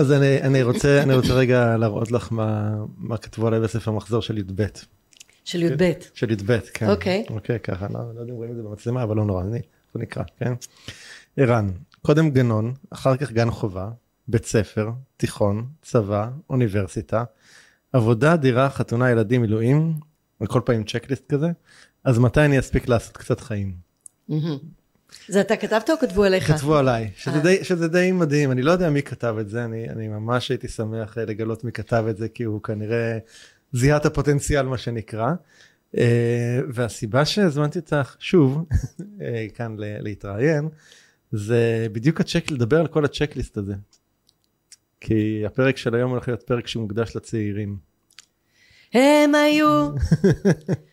אז אני, אני, רוצה, אני רוצה רגע להראות לך מה, מה כתבו עליי בספר מחזור של י"ב. של י"ב. של י"ב, כן. אוקיי. אוקיי, ככה, לא, לא יודע אם רואים את זה במצלמה, אבל לא נורא, אני, בוא נקרא, כן? ערן, קודם גנון, אחר כך גן חובה, בית ספר, תיכון, צבא, אוניברסיטה, עבודה, דירה, חתונה, ילדים, מילואים, וכל פעם צ'קליסט כזה, אז מתי אני אספיק לעשות קצת חיים? זה אתה כתבת או כתבו עליך? כתבו עליי, שזה אה. די, שזה די מדהים, אני לא יודע מי כתב את זה, אני, אני ממש הייתי שמח אה, לגלות מי כתב את זה, כי הוא כנראה זיהה את הפוטנציאל, מה שנקרא. אה, והסיבה שהזמנתי אותך שוב, כאן להתראיין, זה בדיוק הצ'ק, לדבר על כל הצ'קליסט הזה. כי הפרק של היום הולך להיות פרק שמוקדש לצעירים. הם היו.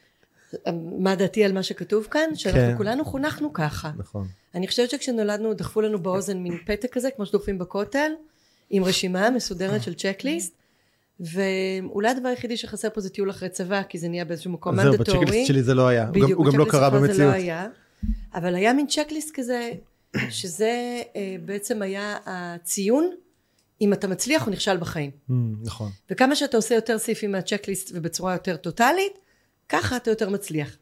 מה דעתי על מה שכתוב כאן? שאנחנו כן. כולנו חונכנו ככה. נכון. אני חושבת שכשנולדנו דחפו לנו באוזן מין פתק כזה, כמו שדוחפים בכותל, עם רשימה מסודרת של צ'קליסט, ואולי הדבר היחידי שחסר פה זה טיול אחרי צבא, כי זה נהיה באיזשהו מקום זהו, מנדטורי. בצ'קליסט שלי זה לא היה, הוא בדיוק, הוא גם לא קרה שלך זה במציאות. לא היה, אבל היה מין צ'קליסט כזה, שזה אה, בעצם היה הציון, אם אתה מצליח או נכשל בחיים. Mm, נכון. וכמה שאתה עושה יותר סעיפים מהצ'קליסט ובצורה יותר טוטאלית, ככה אתה יותר מצליח.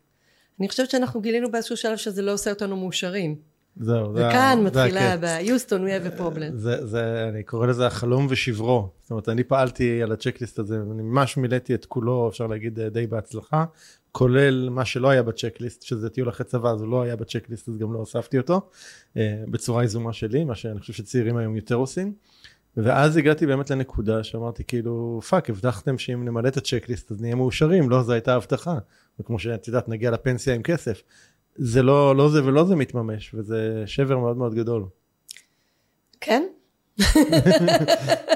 אני חושבת שאנחנו גילינו באיזשהו שלב שזה לא עושה אותנו מאושרים. זהו, זה וכאן זה מתחילה הקץ. ב-Houston we have a problem. זה, זה, אני קורא לזה החלום ושברו. זאת אומרת, אני פעלתי על הצ'קליסט הזה, אני ממש מילאתי את כולו, אפשר להגיד, אה, די בהצלחה, כולל מה שלא היה בצ'קליסט, שזה טיול אחרי צבא, אז הוא לא היה בצ'קליסט, אז גם לא הוספתי אותו, אה, בצורה יזומה שלי, מה שאני חושב שצעירים היום יותר עושים. ואז הגעתי באמת לנקודה שאמרתי כאילו fuck הבטחתם שאם נמלא את ה checklist אז נהיה מאושרים לא זו הייתה הבטחה וכמו שאת יודעת נגיע לפנסיה עם כסף זה לא לא זה ולא זה מתממש וזה שבר מאוד מאוד גדול כן?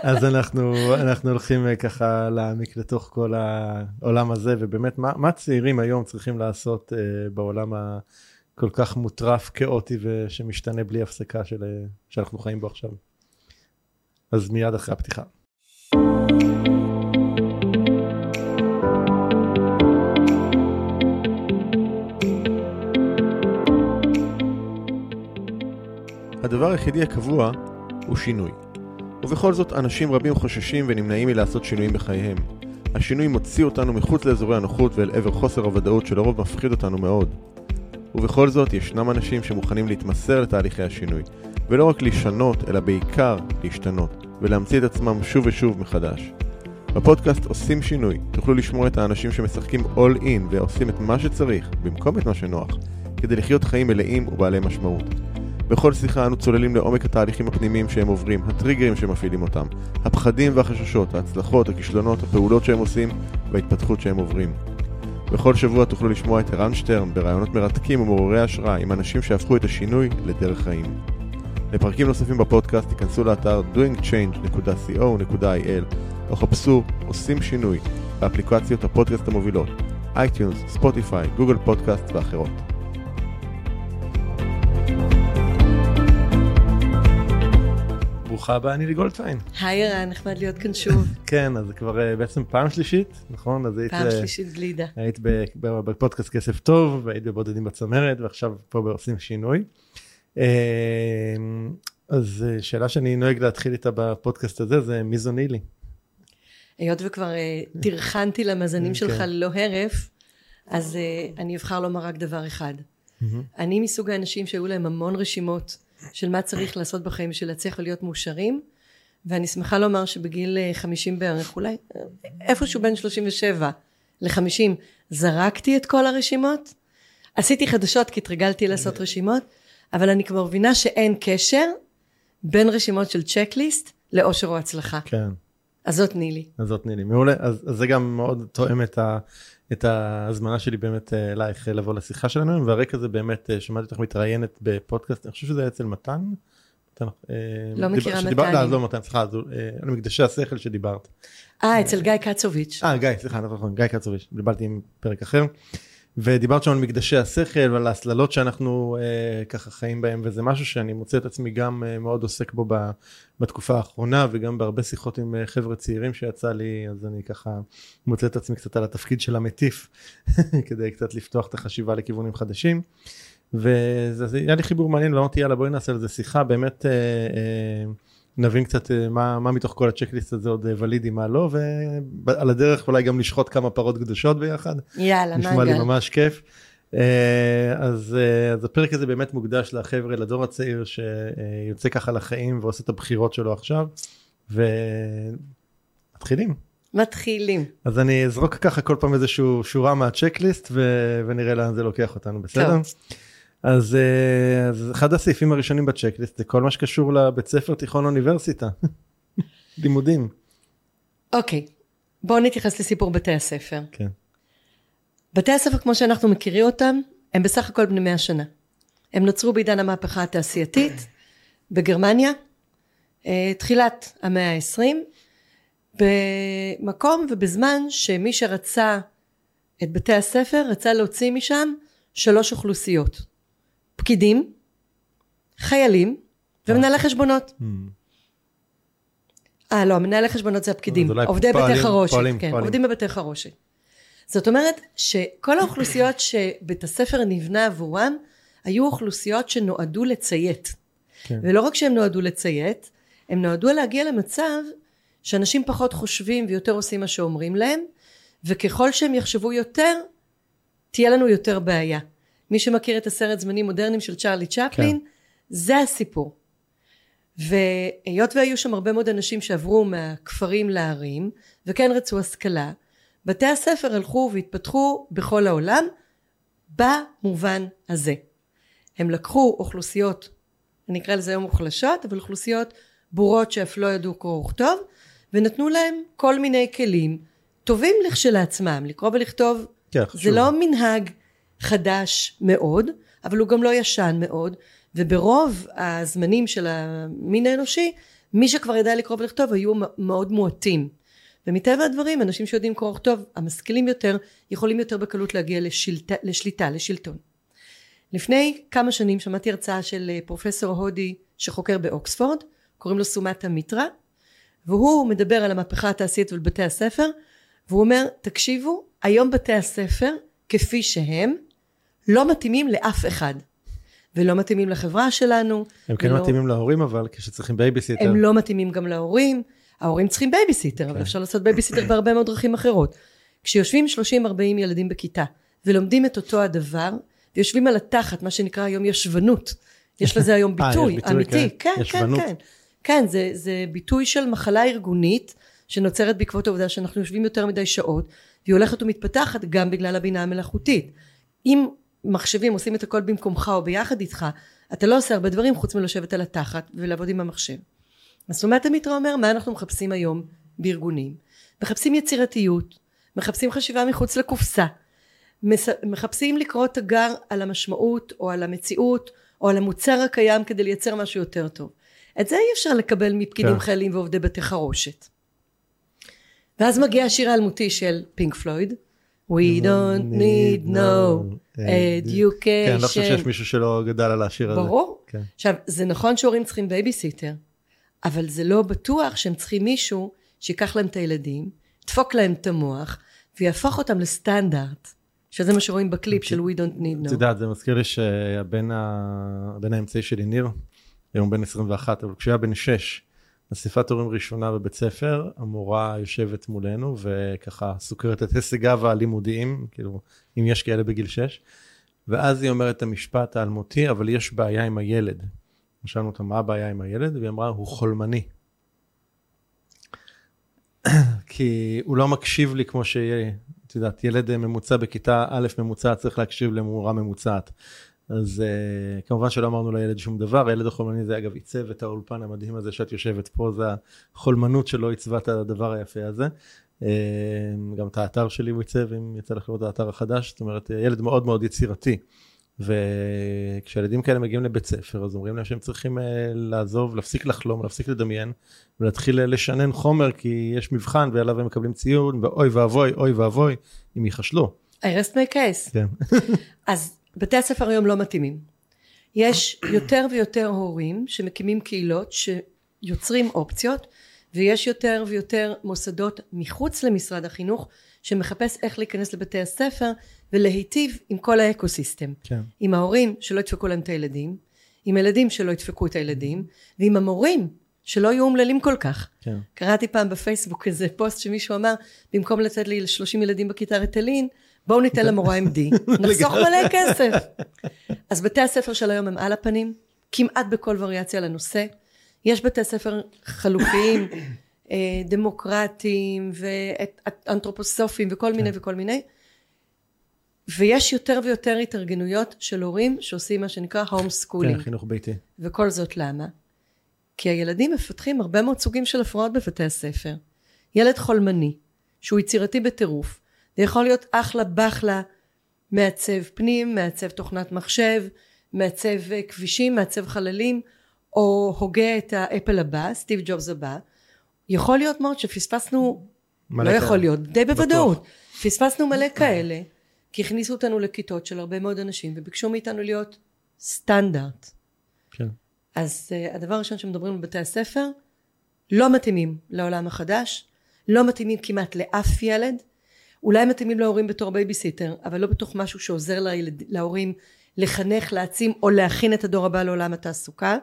אז אנחנו אנחנו הולכים אה, ככה להעמיק לתוך כל העולם הזה ובאמת מה, מה צעירים היום צריכים לעשות uh, בעולם הכל כך מוטרף כאוטי ושמשתנה בלי הפסקה של, אה, שאנחנו חיים בו עכשיו. אז מיד אחרי הפתיחה. הדבר היחידי הקבוע הוא שינוי. ובכל זאת אנשים רבים חוששים ונמנעים מלעשות שינויים בחייהם. השינוי מוציא אותנו מחוץ לאזורי הנוחות ואל עבר חוסר הוודאות שלרוב מפחיד אותנו מאוד. ובכל זאת ישנם אנשים שמוכנים להתמסר לתהליכי השינוי, ולא רק לשנות, אלא בעיקר להשתנות, ולהמציא את עצמם שוב ושוב מחדש. בפודקאסט עושים שינוי, תוכלו לשמוע את האנשים שמשחקים all in ועושים את מה שצריך, במקום את מה שנוח, כדי לחיות חיים מלאים ובעלי משמעות. בכל שיחה אנו צוללים לעומק התהליכים הפנימיים שהם עוברים, הטריגרים שמפעילים אותם, הפחדים והחששות, ההצלחות, הכישלונות, הפעולות שהם עושים וההתפתחות שהם עוברים. בכל שבוע תוכלו לשמוע את ערן שטרן ברעיונות מרתקים ומעוררי השראה עם אנשים שהפכו את השינוי לדרך חיים. לפרקים נוספים בפודקאסט תיכנסו לאתר doingchange.co.il או חפשו עושים שינוי באפליקציות הפודקאסט המובילות iTunes, Spotify, Google Podcast ואחרות. ברוכה הבאה נילי גולדפיין. היי ערן, נחמד להיות כאן שוב. כן, אז כבר אה, בעצם פעם שלישית, נכון? אז היית, פעם אה, שלישית גלידה. היית בפודקאסט כסף טוב, והיית בבודדים בצמרת, ועכשיו פה עושים שינוי. אה, אז שאלה שאני נוהג להתחיל איתה בפודקאסט הזה, זה מי זו נילי? היות וכבר טרחנתי למאזינים כן. שלך ללא הרף, אז אני אבחר לומר רק דבר אחד. אני מסוג האנשים שהיו להם המון רשימות של מה צריך לעשות בחיים בשביל להצליח ולהיות מאושרים, ואני שמחה לומר שבגיל אה, 50 בערך, אולי אה, איפשהו בין 37 ל-50, זרקתי את כל הרשימות. עשיתי חדשות כי התרגלתי לעשות רשימות, אבל אני כבר מבינה שאין קשר בין רשימות של צ'קליסט לאושר או הצלחה. כן, אז זאת נילי. אז זאת נילי. מעולה, אז, אז זה גם מאוד תואם את, ה, את ההזמנה שלי באמת אה, אלייך אה, לבוא לשיחה שלנו, היום, והרקע זה באמת, אה, שמעתי אותך מתראיינת בפודקאסט, אני חושב שזה היה אצל מתן. מתן, לא מכירה שדיבר- מתנים. לא, לא מתן, סליחה, על מקדשי השכל שדיברת. אה, אצל גיא קצוביץ'. אה, גיא, סליחה, נכון, נכון, גיא קצוביץ', בלבלתי עם פרק אחר. ודיברת שם על מקדשי השכל ועל ההסללות שאנחנו אה, ככה חיים בהם, וזה משהו שאני מוצא את עצמי גם אה, מאוד עוסק בו ב, בתקופה האחרונה, וגם בהרבה שיחות עם אה, חבר'ה צעירים שיצא לי, אז אני ככה מוצא את עצמי קצת על התפקיד של המטיף, כדי קצת לפתוח את החשיבה לכיוונים חדשים. וזה זה היה לי חיבור מעניין ואמרתי יאללה בואי נעשה על זה שיחה באמת אה, אה, נבין קצת אה, מה, מה מתוך כל הצ'קליסט הזה עוד אה, ולידי מה לא ועל הדרך אולי גם לשחוט כמה פרות קדושות ביחד. יאללה, נשמע מנגל. לי ממש כיף. אה, אז, אז הפרק הזה באמת מוקדש לחבר'ה לדור הצעיר שיוצא ככה לחיים ועושה את הבחירות שלו עכשיו ומתחילים. מתחילים. אז אני אזרוק ככה כל פעם איזשהו שורה מהצ'קליסט ו... ונראה לאן זה לוקח אותנו בסדר? טוב. אז, אה, אז אחד הסעיפים הראשונים בצ'קליסט זה כל מה שקשור לבית ספר תיכון אוניברסיטה. לימודים. אוקיי, בואו נתייחס לסיפור בתי הספר. כן. בתי הספר כמו שאנחנו מכירים אותם, הם בסך הכל בני מאה שנה. הם נוצרו בעידן המהפכה התעשייתית בגרמניה, אה, תחילת המאה העשרים, במקום ובזמן שמי שרצה את בתי הספר רצה להוציא משם שלוש אוכלוסיות. פקידים, חיילים ומנהלי חשבונות. Hmm. אה לא, מנהלי חשבונות זה הפקידים, עובדי בתי חרושת, כן. עובדים בבתי חרושת. זאת אומרת שכל האוכלוסיות שבית הספר נבנה עבורם היו אוכלוסיות שנועדו לציית. כן. ולא רק שהם נועדו לציית, הם נועדו להגיע למצב שאנשים פחות חושבים ויותר עושים מה שאומרים להם, וככל שהם יחשבו יותר, תהיה לנו יותר בעיה. מי שמכיר את הסרט זמנים מודרניים של צ'רלי צ'פלין, כן. זה הסיפור. והיות והיו שם הרבה מאוד אנשים שעברו מהכפרים לערים, וכן רצו השכלה, בתי הספר הלכו והתפתחו בכל העולם במובן הזה. הם לקחו אוכלוסיות, אני אקרא לזה היום מוחלשות, אבל אוכלוסיות בורות שאף לא ידעו קרוא וכתוב, ונתנו להם כל מיני כלים טובים לכשלעצמם, לקרוא ולכתוב כן, זה. לא מנהג חדש מאוד, אבל הוא גם לא ישן מאוד, וברוב הזמנים של המין האנושי, מי שכבר ידע לקרוא ולכתוב היו מאוד מועטים. ומטבע הדברים, אנשים שיודעים קרוא וכתוב, המשכילים יותר, יכולים יותר בקלות להגיע לשלטה, לשליטה, לשלטון. לפני כמה שנים שמעתי הרצאה של אה, פרופסור הודי שחוקר באוקספורד, קוראים לו סוגטה מיטרה, והוא מדבר על המהפכה התעשייתית ובתי הספר, והוא אומר, תקשיבו, היום בתי הספר, כפי שהם, לא מתאימים לאף אחד. ולא מתאימים לחברה שלנו. הם כן ולא- מתאימים להורים אבל כשצריכים בייביסיטר. הם לא מתאימים גם להורים. ההורים צריכים בייביסיטר, כן. אבל אפשר לעשות בייביסיטר בהרבה מאוד דרכים אחרות. כשיושבים 30-40 ילדים בכיתה, ולומדים את אותו הדבר, ויושבים על התחת, מה שנקרא היום ישבנות. יש לזה היום אה, ביטוי, ביטוי, אמיתי. כן? כן, כן, ישבנות. כן. כן, זה, זה ביטוי של מחלה ארגונית, שנוצרת בעקבות העובדה שאנחנו יושבים יותר מדי שעות, והיא הולכת ומתפתחת גם בגלל הבינה המלאכותית. אם מחשבים עושים את הכל במקומך או ביחד איתך, אתה לא עושה הרבה דברים חוץ מלשבת על התחת ולעבוד עם המחשב. אז סומת המיטרה אומר מה אנחנו מחפשים היום בארגונים. מחפשים יצירתיות, מחפשים חשיבה מחוץ לקופסה, מחפשים לקרוא תגר על המשמעות או על המציאות או על המוצר הקיים כדי לייצר משהו יותר טוב. את זה אי אפשר לקבל מפקידים כן. חיילים ועובדי בתי חרושת. ואז מגיע השיר האלמותי של פינק פלויד We don't need no education. כן, אני לא חושב שיש מישהו שלא גדל על השיר הזה. ברור. כן. עכשיו, זה נכון שהורים צריכים בייביסיטר, אבל זה לא בטוח שהם צריכים מישהו שיקח להם את הילדים, ידפוק להם את המוח, ויהפוך אותם לסטנדרט, שזה מה שרואים בקליפ של We don't need את no. יודעת, זה מזכיר לי שהבן האמצעי שלי, ניר, היום הוא בן 21, אבל כשהוא היה בן 6, אספת הורים ראשונה בבית ספר, המורה יושבת מולנו, וככה סוקרת את הישגיו הלימודיים, כאילו, אם יש כאלה בגיל 6, ואז היא אומרת את המשפט האלמותי, אבל יש בעיה עם הילד. שאלנו אותה, מה הבעיה עם הילד? והיא אמרה, הוא חולמני. כי הוא לא מקשיב לי כמו שיהיה, את יודעת, ילד ממוצע בכיתה א' ממוצע צריך להקשיב למורה ממוצעת. אז uh, כמובן שלא אמרנו לילד שום דבר, הילד החולמני זה אגב עיצב את האולפן המדהים הזה שאת יושבת פה, זה החולמנות שלו עיצבה את הדבר היפה הזה. Uh, גם את האתר שלי הוא עיצב, אם יצא לך לראות את האתר החדש, זאת אומרת, ילד מאוד מאוד יצירתי. וכשילדים כאלה מגיעים לבית ספר, אז אומרים להם שהם צריכים uh, לעזוב, להפסיק לחלום, להפסיק לדמיין, ולהתחיל לשנן חומר, כי יש מבחן ועליו הם מקבלים ציון, ואוי ואבוי, אוי ואבוי, אם ייחשלו. I rest my case. כן. אז בתי הספר היום לא מתאימים. יש יותר ויותר הורים שמקימים קהילות שיוצרים אופציות ויש יותר ויותר מוסדות מחוץ למשרד החינוך שמחפש איך להיכנס לבתי הספר ולהיטיב עם כל האקוסיסטם. כן. עם ההורים שלא ידפקו להם את הילדים, עם הילדים שלא ידפקו את הילדים ועם המורים שלא יהיו אומללים כל כך. כן. קראתי פעם בפייסבוק איזה פוסט שמישהו אמר, במקום לתת לי ל-30 ילדים בכיתה ריטלין, בואו ניתן למורה MD, נחסוך מלא כסף. אז בתי הספר של היום הם על הפנים, כמעט בכל וריאציה לנושא. יש בתי ספר חלופיים, אה, דמוקרטיים ואנתרופוסופיים וכל מיני וכל מיני. ויש יותר ויותר התארגנויות של הורים שעושים מה שנקרא home כן, schooling. חינוך ביתי. וכל זאת למה? כי הילדים מפתחים הרבה מאוד סוגים של הפרעות בבתי הספר. ילד חולמני, שהוא יצירתי בטירוף, זה יכול להיות אחלה בחלה, מעצב פנים, מעצב תוכנת מחשב, מעצב אה, כבישים, מעצב חללים, או הוגה את האפל הבא, סטיב ג'ובס הבא. יכול להיות מאוד שפספסנו, לא כאלה. יכול להיות, די בטוח. בוודאות, פספסנו מלא כאלה, כי הכניסו אותנו לכיתות של הרבה מאוד אנשים וביקשו מאיתנו להיות סטנדרט. כן. אז uh, הדבר הראשון שמדברים בבתי הספר, לא מתאימים לעולם החדש, לא מתאימים כמעט לאף ילד, אולי מתאימים להורים בתור בייביסיטר, אבל לא בתוך משהו שעוזר לילד, להורים לחנך, להעצים או להכין את הדור הבא לעולם התעסוקה.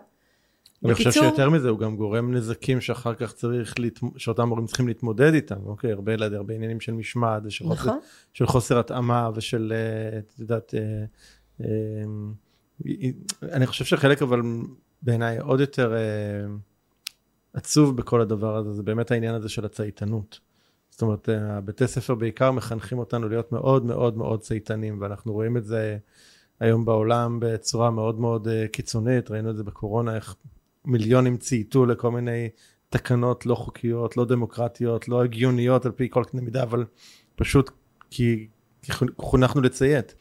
אני חושב בקיצור- שיותר מזה, הוא גם גורם נזקים שאחר כך צריך, להת... שאותם הורים צריכים להתמודד איתם, אוקיי? הרבה ילדים, הרבה עניינים של משמעת, ושל חוסר, נכון. של חוסר התאמה, ושל, אה, את יודעת, אה, אה, אה, אני חושב שחלק, אבל בעיניי עוד יותר אה, עצוב בכל הדבר הזה, זה באמת העניין הזה של הצייתנות. זאת אומרת, אה, הבתי ספר בעיקר מחנכים אותנו להיות מאוד מאוד מאוד צייתנים, ואנחנו רואים את זה היום בעולם בצורה מאוד מאוד קיצונית, ראינו את זה בקורונה, איך מיליונים צייתו לכל מיני תקנות לא חוקיות, לא דמוקרטיות, לא הגיוניות על פי כל קנה מידה, אבל פשוט כי, כי חונכנו לציית.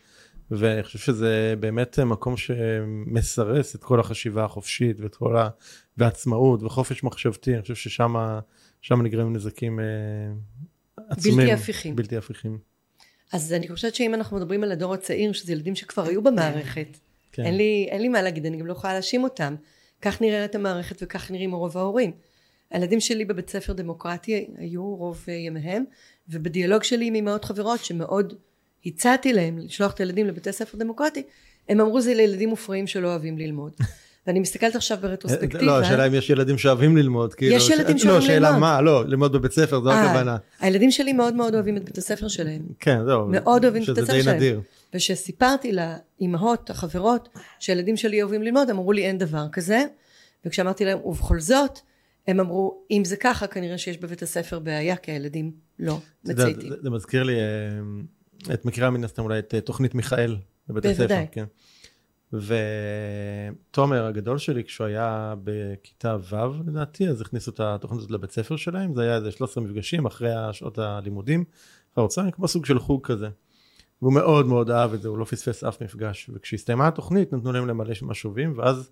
ואני חושב שזה באמת מקום שמסרס את כל החשיבה החופשית ואת כל ה... ועצמאות וחופש מחשבתי, אני חושב ששם שם נגרמים נזקים אה, עצומים. בלתי הפיכים. בלתי הפיכים. אז אני חושבת שאם אנחנו מדברים על הדור הצעיר, שזה ילדים שכבר היו במערכת, כן. אין, לי, אין לי מה להגיד, אני גם לא יכולה להאשים אותם. כך נראית המערכת וכך נראים רוב ההורים. הילדים שלי בבית ספר דמוקרטי היו רוב אה, ימיהם, ובדיאלוג שלי עם אמהות חברות שמאוד הצעתי להם לשלוח את הילדים לבתי ספר דמוקרטי, הם אמרו זה לילדים מופרעים שלא אוהבים ללמוד. ואני מסתכלת עכשיו ברטרוספקטיבה. לא, השאלה אם יש ילדים שאוהבים ללמוד. כאילו, יש ילדים ש- שאוהבים לא, שאלה ללמוד. מה, לא, ללמוד בבית ספר, זו אה, הכוונה. הילדים שלי מאוד מאוד אוהבים את בית הספר שלהם. כן, זהו. מאוד אוהבים את שזה הספר די שלהם. נדיר. וכשסיפרתי לאימהות, החברות, שהילדים שלי אוהבים ללמוד, אמרו לי אין דבר כזה. וכשאמרתי להם, ובכל זאת, הם אמרו, אם זה ככה, כנראה שיש בבית הספר בעיה, כי הילדים לא מצייתים. זה- זה מזכיר לי, אה, את מכירה מן הסתם אולי את אה, תוכנית מיכאל בבית הספר. בוודאי. כן. ותומר הגדול שלי, כשהוא היה בכיתה ו' לדעתי, אז הכניסו את התוכנית הזאת לבית ספר שלהם, זה היה איזה 13 מפגשים אחרי שעות הלימודים, הרצאה, כמו סוג של חוג כזה. והוא מאוד מאוד אהב את זה, הוא לא פספס אף מפגש. וכשהסתיימה התוכנית נתנו להם למלא משובים, ואז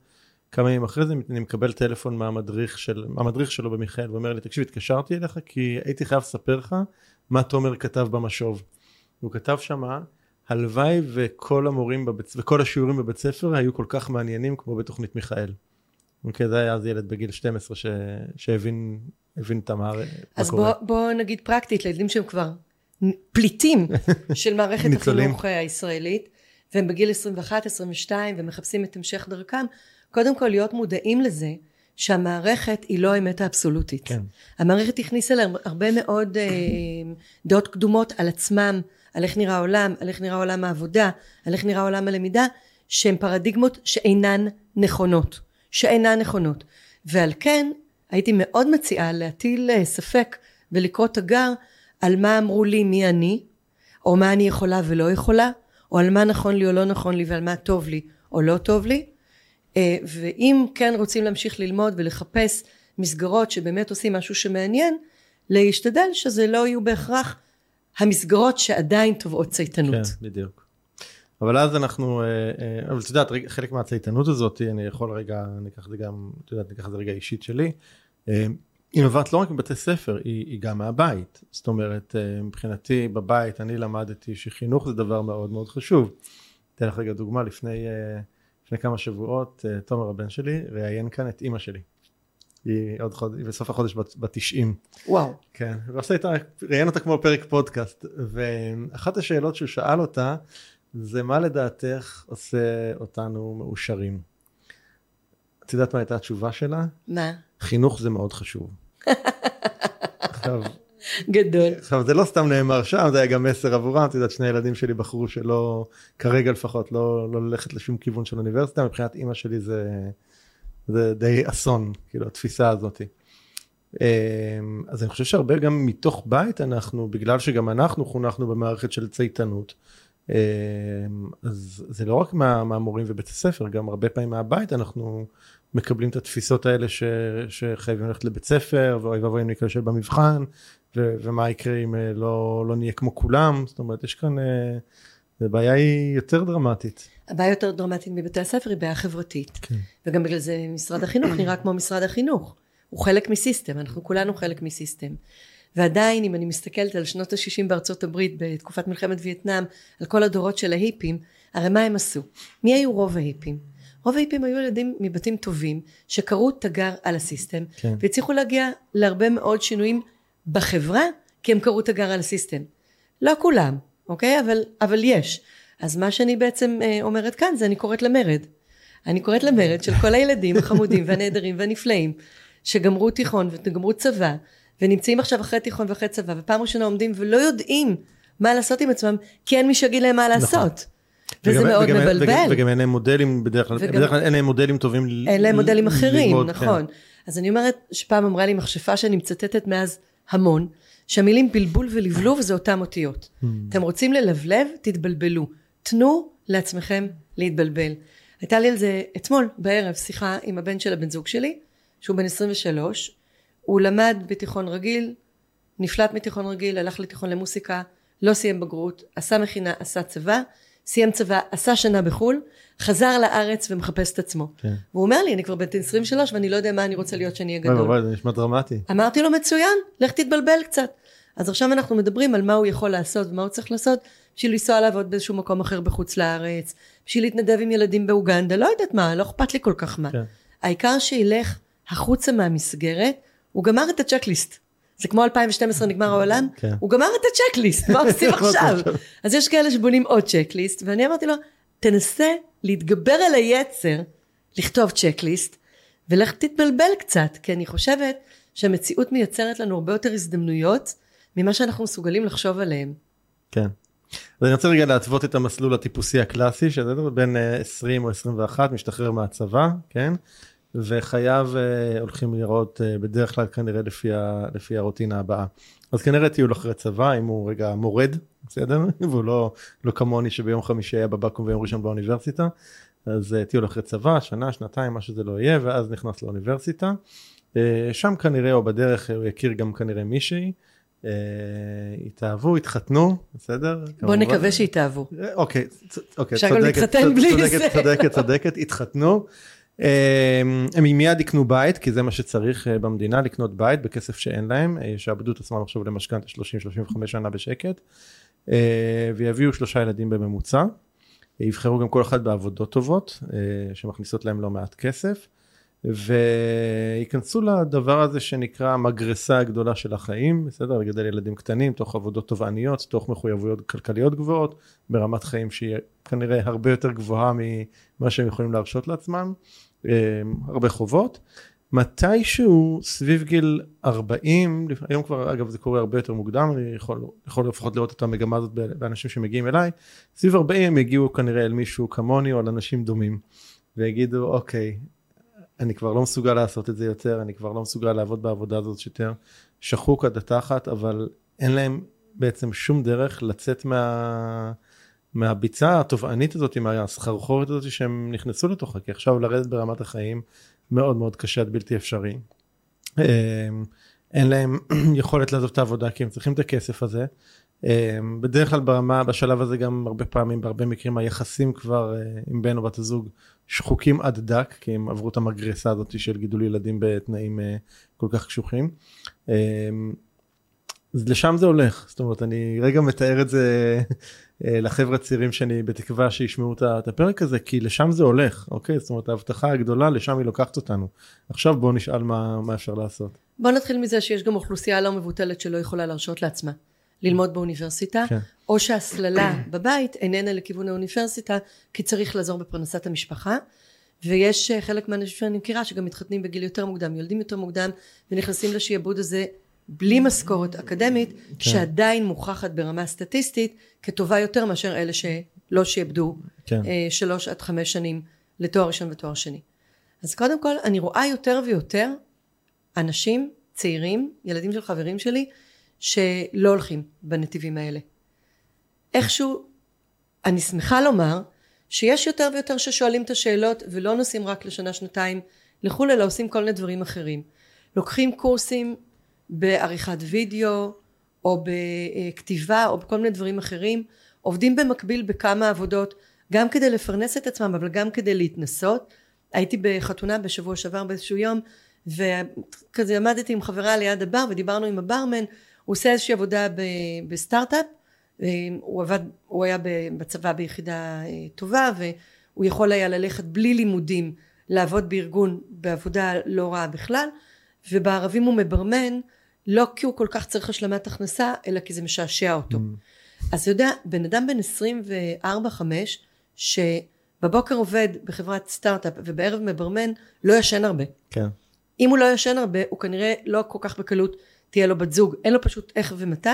כמה ימים אחרי זה אני מקבל טלפון מהמדריך, של, מהמדריך שלו במיכאל, ואומר לי, תקשיב, התקשרתי אליך כי הייתי חייב לספר לך מה תומר כתב במשוב. הוא כתב שמה, הלוואי וכל המורים בבית, וכל השיעורים בבית ספר היו כל כך מעניינים כמו בתוכנית מיכאל. אוקיי, זה היה אז ילד בגיל 12 ש... שהבין הבין את המערכת, אז קורה. בוא, בוא נגיד פרקטית, לילדים שהם כבר פליטים של מערכת. החינוך אה, הישראלית, והם בגיל 21-22 ומחפשים את המשך דרכם, קודם כל להיות מודעים לזה שהמערכת היא לא האמת האבסולוטית. כן. המערכת הכניסה להם הרבה מאוד אה, דעות קדומות על עצמם, על איך נראה העולם, על איך נראה עולם העבודה, על איך נראה עולם הלמידה, שהן פרדיגמות שאינן נכונות, שאינן נכונות. ועל כן הייתי מאוד מציעה להטיל אה, ספק ולקרוא תגר על מה אמרו לי מי אני, או מה אני יכולה ולא יכולה, או על מה נכון לי או לא נכון לי ועל מה טוב לי או לא טוב לי. אה, ואם כן רוצים להמשיך ללמוד ולחפש מסגרות שבאמת עושים משהו שמעניין, להשתדל שזה לא יהיו בהכרח המסגרות שעדיין תובעות צייתנות. כן, בדיוק. אבל אז אנחנו, אה, אה, אבל את יודעת, חלק מהצייתנות הזאת, אני יכול רגע, אני אקח את זה גם, את יודעת, אני אקח את זה רגע אישית שלי, היא נובעת לא רק מבתי ספר, היא, היא גם מהבית. זאת אומרת, אה, מבחינתי בבית אני למדתי שחינוך זה דבר מאוד מאוד חשוב. אתן לך רגע דוגמה, לפני, אה, לפני כמה שבועות, אה, תומר הבן שלי ראיין כאן את אימא שלי. היא עוד חודש, היא בסוף החודש בת, בת 90. וואו. כן, ועושה איתה, ראיין אותה כמו פרק פודקאסט, ואחת השאלות שהוא שאל אותה, זה מה לדעתך עושה אותנו מאושרים? את יודעת מה הייתה התשובה שלה? מה? חינוך זה מאוד חשוב. עכשיו, גדול. עכשיו זה לא סתם נאמר שם זה היה גם מסר עבורם את יודעת שני ילדים שלי בחרו שלא כרגע לפחות לא לא ללכת לשום כיוון של אוניברסיטה מבחינת אימא שלי זה זה די אסון כאילו התפיסה הזאתי. אמ, אז אני חושב שהרבה גם מתוך בית אנחנו בגלל שגם אנחנו חונכנו במערכת של צייתנות. אמ, אז זה לא רק מה, מהמורים ובית הספר גם הרבה פעמים מהבית אנחנו מקבלים את התפיסות האלה ש, שחייבים ללכת לבית ספר ואוי ואבוי אם ניכשל במבחן ו- ומה יקרה אם אה, לא, לא נהיה כמו כולם זאת אומרת יש כאן אה, הבעיה היא יותר דרמטית. הבעיה יותר דרמטית מבתי הספר היא בעיה חברתית כן. וגם בגלל זה משרד החינוך נראה כמו משרד החינוך הוא חלק מסיסטם אנחנו כולנו חלק מסיסטם ועדיין אם אני מסתכלת על שנות ה-60 בארצות הברית בתקופת מלחמת וייטנאם על כל הדורות של ההיפים הרי מה הם עשו? מי היו רוב ההיפים? רוב ההיפים היו ילדים מבתים טובים שקראו תגר על הסיסטם כן. והצליחו להגיע להרבה מאוד שינויים בחברה כי הם קראו תגר על הסיסטם. לא כולם אוקיי? אבל, אבל יש. אז מה שאני בעצם אה, אומרת כאן זה אני קוראת למרד. אני קוראת למרד של כל הילדים החמודים והנהדרים והנפלאים שגמרו תיכון וגמרו צבא ונמצאים עכשיו אחרי תיכון ואחרי צבא ופעם ראשונה עומדים ולא יודעים מה לעשות עם עצמם כי אין מי שיגיד להם מה לעשות וזה וגם- מאוד וגם- מבלבל וגם, וגם אין להם מודלים בדרך כלל, בדרך כלל אין להם מודלים טובים ל- אין להם מודלים אחרים, ללמוד, נכון. אז אני אומרת שפעם אמרה לי מכשפה שאני מצטטת מאז המון, שהמילים בלבול ולבלוב זה אותם אותיות. Hmm. אתם רוצים ללבלב? תתבלבלו. תנו לעצמכם להתבלבל. הייתה לי על זה אתמול בערב שיחה עם הבן של הבן זוג שלי, שהוא בן 23, הוא למד בתיכון רגיל, נפלט מתיכון רגיל, הלך לתיכון למוסיקה, לא סיים בגרות, עשה מכינה, עשה צבא, סיים צבא, עשה שנה בחו"ל, חזר לארץ ומחפש את עצמו. כן. והוא אומר לי, אני כבר בן 23 ואני לא יודע מה אני רוצה להיות כשאני אהיה אוי גדול. ואבוי, זה נשמע דרמטי. אמרתי לו, מצוין, לך תתבלבל קצת. אז עכשיו אנחנו מדברים על מה הוא יכול לעשות ומה הוא צריך לעשות בשביל לנסוע לעבוד באיזשהו מקום אחר בחוץ לארץ, בשביל להתנדב עם ילדים באוגנדה, לא יודעת מה, לא אכפת לי כל כך מה. כן. העיקר שילך החוצה מהמסגרת, הוא גמר את הצ'קליסט. זה כמו 2012 נגמר העולם, כן. הוא גמר את הצ'קליסט, מה עושים עכשיו? אז יש כאלה שבונים עוד צ'קליסט, ואני אמרתי לו, תנסה להתגבר על היצר, לכתוב צ'קליסט, ולך תתבלבל קצת, כי אני חושבת שהמציאות מייצרת לנו הרבה יותר הזדמנויות ממה שאנחנו מסוגלים לחשוב עליהם. כן. אז אני רוצה רגע להתוות את המסלול הטיפוסי הקלאסי שזה בין אה, 20 או 21 משתחרר מהצבא כן וחייו אה, הולכים לראות אה, בדרך כלל כנראה לפי, ה, לפי הרוטינה הבאה. אז כנראה טיול אחרי צבא אם הוא רגע מורד בסדר והוא לא לא כמוני שביום חמישי היה בבקו"ם ויום ראשון באוניברסיטה אז אה, טיול אחרי צבא שנה שנתיים מה שזה לא יהיה ואז נכנס לאוניברסיטה. אה, שם כנראה או בדרך אה, הוא יכיר גם כנראה מישהי. אה, התאהבו התחתנו בסדר בוא. נקווה שיתאהבו. אוקיי, אוקיי, צודקת, צודקת. צודקת, צודקת, התחתנו. אמ, הם מיד יקנו בית, כי זה מה שצריך אה, במדינה, לקנות בית בכסף שאין להם, אה, שיעבדו את עצמם עכשיו למשכנתה 30-35 שנה בשקט, אה, ויביאו שלושה ילדים בממוצע. יבחרו גם כל אחד בעבודות טובות, שמכניסות להם לא מעט כסף, וייכנסו לדבר הזה שנקרא המגרסה הגדולה של החיים, בסדר? לגדל ילדים קטנים, תוך עבודות תובעניות, תוך מחויבויות כלכליות גבוהות, ברמת חיים שהיא כנראה הרבה יותר גבוהה ממה שהם יכולים להרשות לעצמם, אה, הרבה חובות. מתישהו סביב גיל 40, היום כבר אגב זה קורה הרבה יותר מוקדם, אני יכול, יכול לפחות לראות את המגמה הזאת באנשים שמגיעים אליי, סביב 40 הם יגיעו כנראה אל מישהו כמוני או על אנשים דומים, ויגידו אוקיי, אני כבר לא מסוגל לעשות את זה יותר, אני כבר לא מסוגל לעבוד בעבודה הזאת יותר, שחוק עד התחת, אבל אין להם בעצם שום דרך לצאת מה... מהביצה התובענית הזאת, מהסחרחורת הזאת שהם נכנסו לתוכה, כי עכשיו לרדת ברמת החיים מאוד מאוד קשה עד בלתי אפשרי. אמ, אין להם יכולת לעזוב את העבודה כי הם צריכים את הכסף הזה. אמ, בדרך כלל ברמה, בשלב הזה גם הרבה פעמים, בהרבה מקרים היחסים כבר אה, עם בן או בת הזוג שחוקים עד דק, כי הם עברו את המגרסה הזאת של גידול ילדים בתנאים אה, כל כך קשוחים. אמ, אז לשם זה הולך, זאת אומרת אני רגע מתאר את זה אה, לחבר'ה צעירים שאני בתקווה שישמעו את הפרק הזה, כי לשם זה הולך, אוקיי? זאת אומרת ההבטחה הגדולה לשם היא לוקחת אותנו. עכשיו בואו נשאל מה, מה אפשר לעשות. בוא נתחיל מזה שיש גם אוכלוסייה לא מבוטלת שלא יכולה להרשות לעצמה ללמוד באוניברסיטה, כן. או שההסללה בבית איננה לכיוון האוניברסיטה, כי צריך לעזור בפרנסת המשפחה. ויש אה, חלק מהאנשים שאני מכירה שגם מתחתנים בגיל יותר מוקדם, יולדים יותר מוקדם ונכנסים לשיעבוד הזה בלי משכורת אקדמית, כן. שעדיין מוכחת ברמה סטטיסטית כטובה יותר מאשר אלה שלא שיעבדו כן. אה, שלוש עד חמש שנים לתואר ראשון ותואר שני. אז קודם כל אני רואה יותר ויותר אנשים צעירים, ילדים של חברים שלי, שלא הולכים בנתיבים האלה. איכשהו, אני שמחה לומר שיש יותר ויותר ששואלים את השאלות ולא נוסעים רק לשנה שנתיים לחו"ל אלא עושים כל מיני דברים אחרים. לוקחים קורסים בעריכת וידאו או בכתיבה או בכל מיני דברים אחרים, עובדים במקביל בכמה עבודות גם כדי לפרנס את עצמם אבל גם כדי להתנסות. הייתי בחתונה בשבוע שעבר באיזשהו יום וכזה עמדתי עם חברה ליד הבר ודיברנו עם הברמן הוא עושה איזושהי עבודה בסטארט-אפ הוא עבד, הוא היה בצבא ביחידה אה, טובה והוא יכול היה ללכת בלי לימודים לעבוד בארגון בעבודה לא רעה בכלל ובערבים הוא מברמן לא כי הוא כל כך צריך השלמת הכנסה אלא כי זה משעשע אותו. Mm. אז אתה יודע בן אדם בן 24-5 שבבוקר עובד בחברת סטארט-אפ ובערב מברמן לא ישן הרבה. כן. אם הוא לא ישן הרבה הוא כנראה לא כל כך בקלות תהיה לו בת זוג אין לו פשוט איך ומתי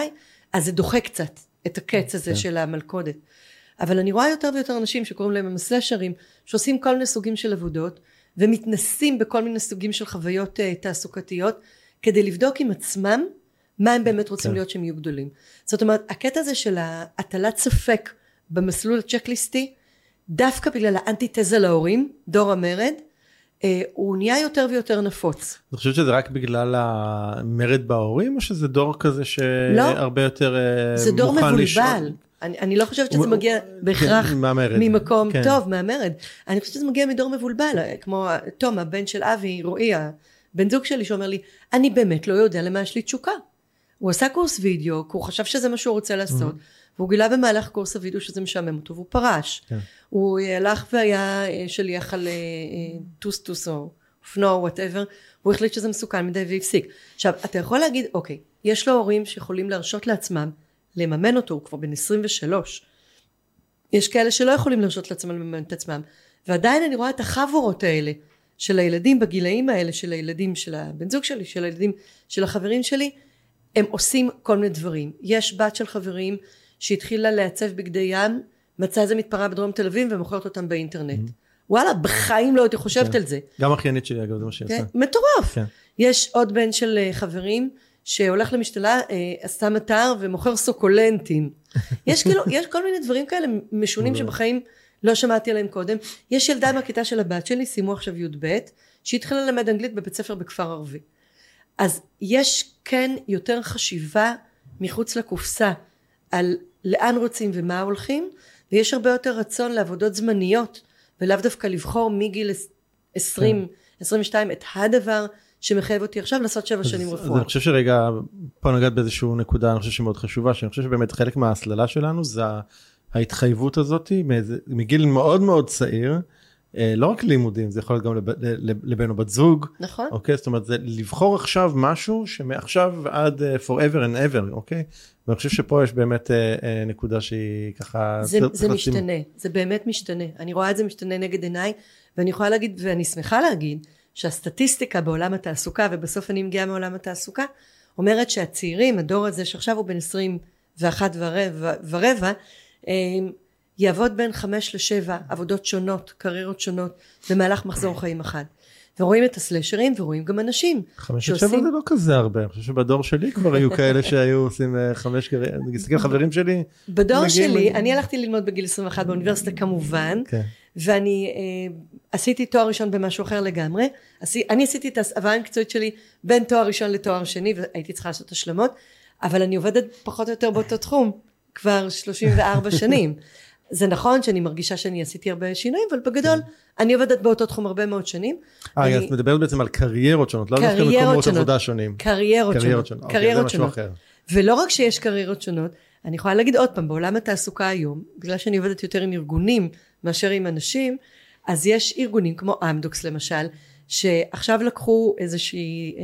אז זה דוחה קצת את הקץ הזה כן. של המלכודת. אבל אני רואה יותר ויותר אנשים שקוראים להם המסלשרים, שעושים כל מיני סוגים של עבודות, ומתנסים בכל מיני סוגים של חוויות uh, תעסוקתיות, כדי לבדוק עם עצמם מה הם באמת רוצים כן. להיות שהם יהיו גדולים. זאת אומרת, הקטע הזה של הטלת ספק במסלול הצ'קליסטי, דווקא בגלל האנטיתזה להורים, דור המרד, הוא נהיה יותר ויותר נפוץ. אני חושבת שזה רק בגלל המרד בהורים או שזה דור כזה שהרבה לא, יותר אה, זה דור מבולבל. לש... אני, אני לא חושבת שזה מגיע בהכרח כן, ממקום כן. טוב מהמרד אני חושבת שזה מגיע מדור מבולבל כמו תום הבן של אבי רועי הבן זוג שלי שאומר לי אני באמת לא יודע למה יש לי תשוקה הוא עשה קורס וידאו כי הוא חשב שזה מה שהוא רוצה לעשות mm-hmm. והוא גילה במהלך קורס הווידאו שזה משעמם אותו והוא פרש. כן. הוא הלך והיה אה, שליח על אה, אה, טוסטוס או אופנוע או whatever, הוא החליט שזה מסוכן מדי והפסיק. עכשיו, אתה יכול להגיד, אוקיי, יש לו הורים שיכולים להרשות לעצמם לממן אותו, הוא כבר בן 23. יש כאלה שלא יכולים להרשות לעצמם לממן את עצמם. ועדיין אני רואה את החבורות האלה של הילדים בגילאים האלה, של הילדים של הבן זוג שלי, של הילדים של החברים שלי, הם עושים כל מיני דברים. יש בת של חברים שהתחילה לעצב בגדי ים, מצאה איזה מתפרה בדרום תל אביב ומוכרת אותם באינטרנט. Mm-hmm. וואלה, בחיים לא הייתי חושבת כן. על זה. גם אחיינית שלי אגב, זה מה שהיא כן? עושה. מטורף. כן. יש עוד בן של אה, חברים שהולך למשתלה, אה, עשה מטר ומוכר סוקולנטים. יש כאילו, יש כל מיני דברים כאלה משונים שבחיים לא שמעתי עליהם קודם. יש ילדה מהכיתה של הבת שלי, סיימו עכשיו י"ב, שהתחילה ללמד אנגלית בבית ספר בכפר ערבי. אז יש כן יותר חשיבה מחוץ לקופסה על לאן רוצים ומה הולכים ויש הרבה יותר רצון לעבודות זמניות ולאו דווקא לבחור מגיל 20 כן. 22 את הדבר שמחייב אותי עכשיו לעשות שבע שנים רפואה. אני חושב שרגע פה נגעת באיזושהי נקודה אני חושב שמאוד חשובה שאני חושב שבאמת חלק מההסללה שלנו זה ההתחייבות הזאת מגיל מאוד מאוד צעיר. אה, לא רק לימודים זה יכול להיות גם לב, לבן או בת זוג. נכון. אוקיי? זאת אומרת זה לבחור עכשיו משהו שמעכשיו עד uh, forever and ever אוקיי? ואני חושב שפה יש באמת uh, נקודה שהיא ככה זה, זה משתנה לשים... זה באמת משתנה. אני רואה את זה משתנה נגד עיניי ואני יכולה להגיד ואני שמחה להגיד שהסטטיסטיקה בעולם התעסוקה ובסוף אני מגיעה מעולם התעסוקה אומרת שהצעירים הדור הזה שעכשיו הוא בן 21 ורבע, ורבע יעבוד בין חמש לשבע עבודות שונות, קריירות שונות, במהלך מחזור חיים אחד. ורואים את הסלשרים ורואים גם אנשים חמש שעושים... שבע זה לא כזה הרבה, אני חושב שבדור שלי כבר היו כאלה שהיו עושים אה, חמש קריירות, אני מסתכל חברים שלי. בדור שלי, אני הלכתי ללמוד בגיל 21 באוניברסיטה כמובן, כן. ואני אה, עשיתי תואר ראשון במשהו אחר לגמרי, אני עשיתי את ההסבה המקצועית שלי בין תואר ראשון לתואר שני והייתי צריכה לעשות השלמות, אבל אני עובדת פחות או יותר באותו תחום כבר 34 שנים. זה נכון שאני מרגישה שאני עשיתי הרבה שינויים, אבל בגדול כן. אני עובדת באותו תחום הרבה מאוד שנים. אה, אני... את מדברת בעצם על קריירות שונות, לא דווקא מקומות עבודה שונים. קריירות, קריירות שונות. שונות. קריירות אוקיי, שונות. אחר. ולא רק שיש קריירות שונות, אני יכולה להגיד עוד פעם, בעולם התעסוקה היום, בגלל שאני עובדת יותר עם ארגונים מאשר עם אנשים, אז יש ארגונים כמו אמדוקס למשל, שעכשיו לקחו איזושהי אה,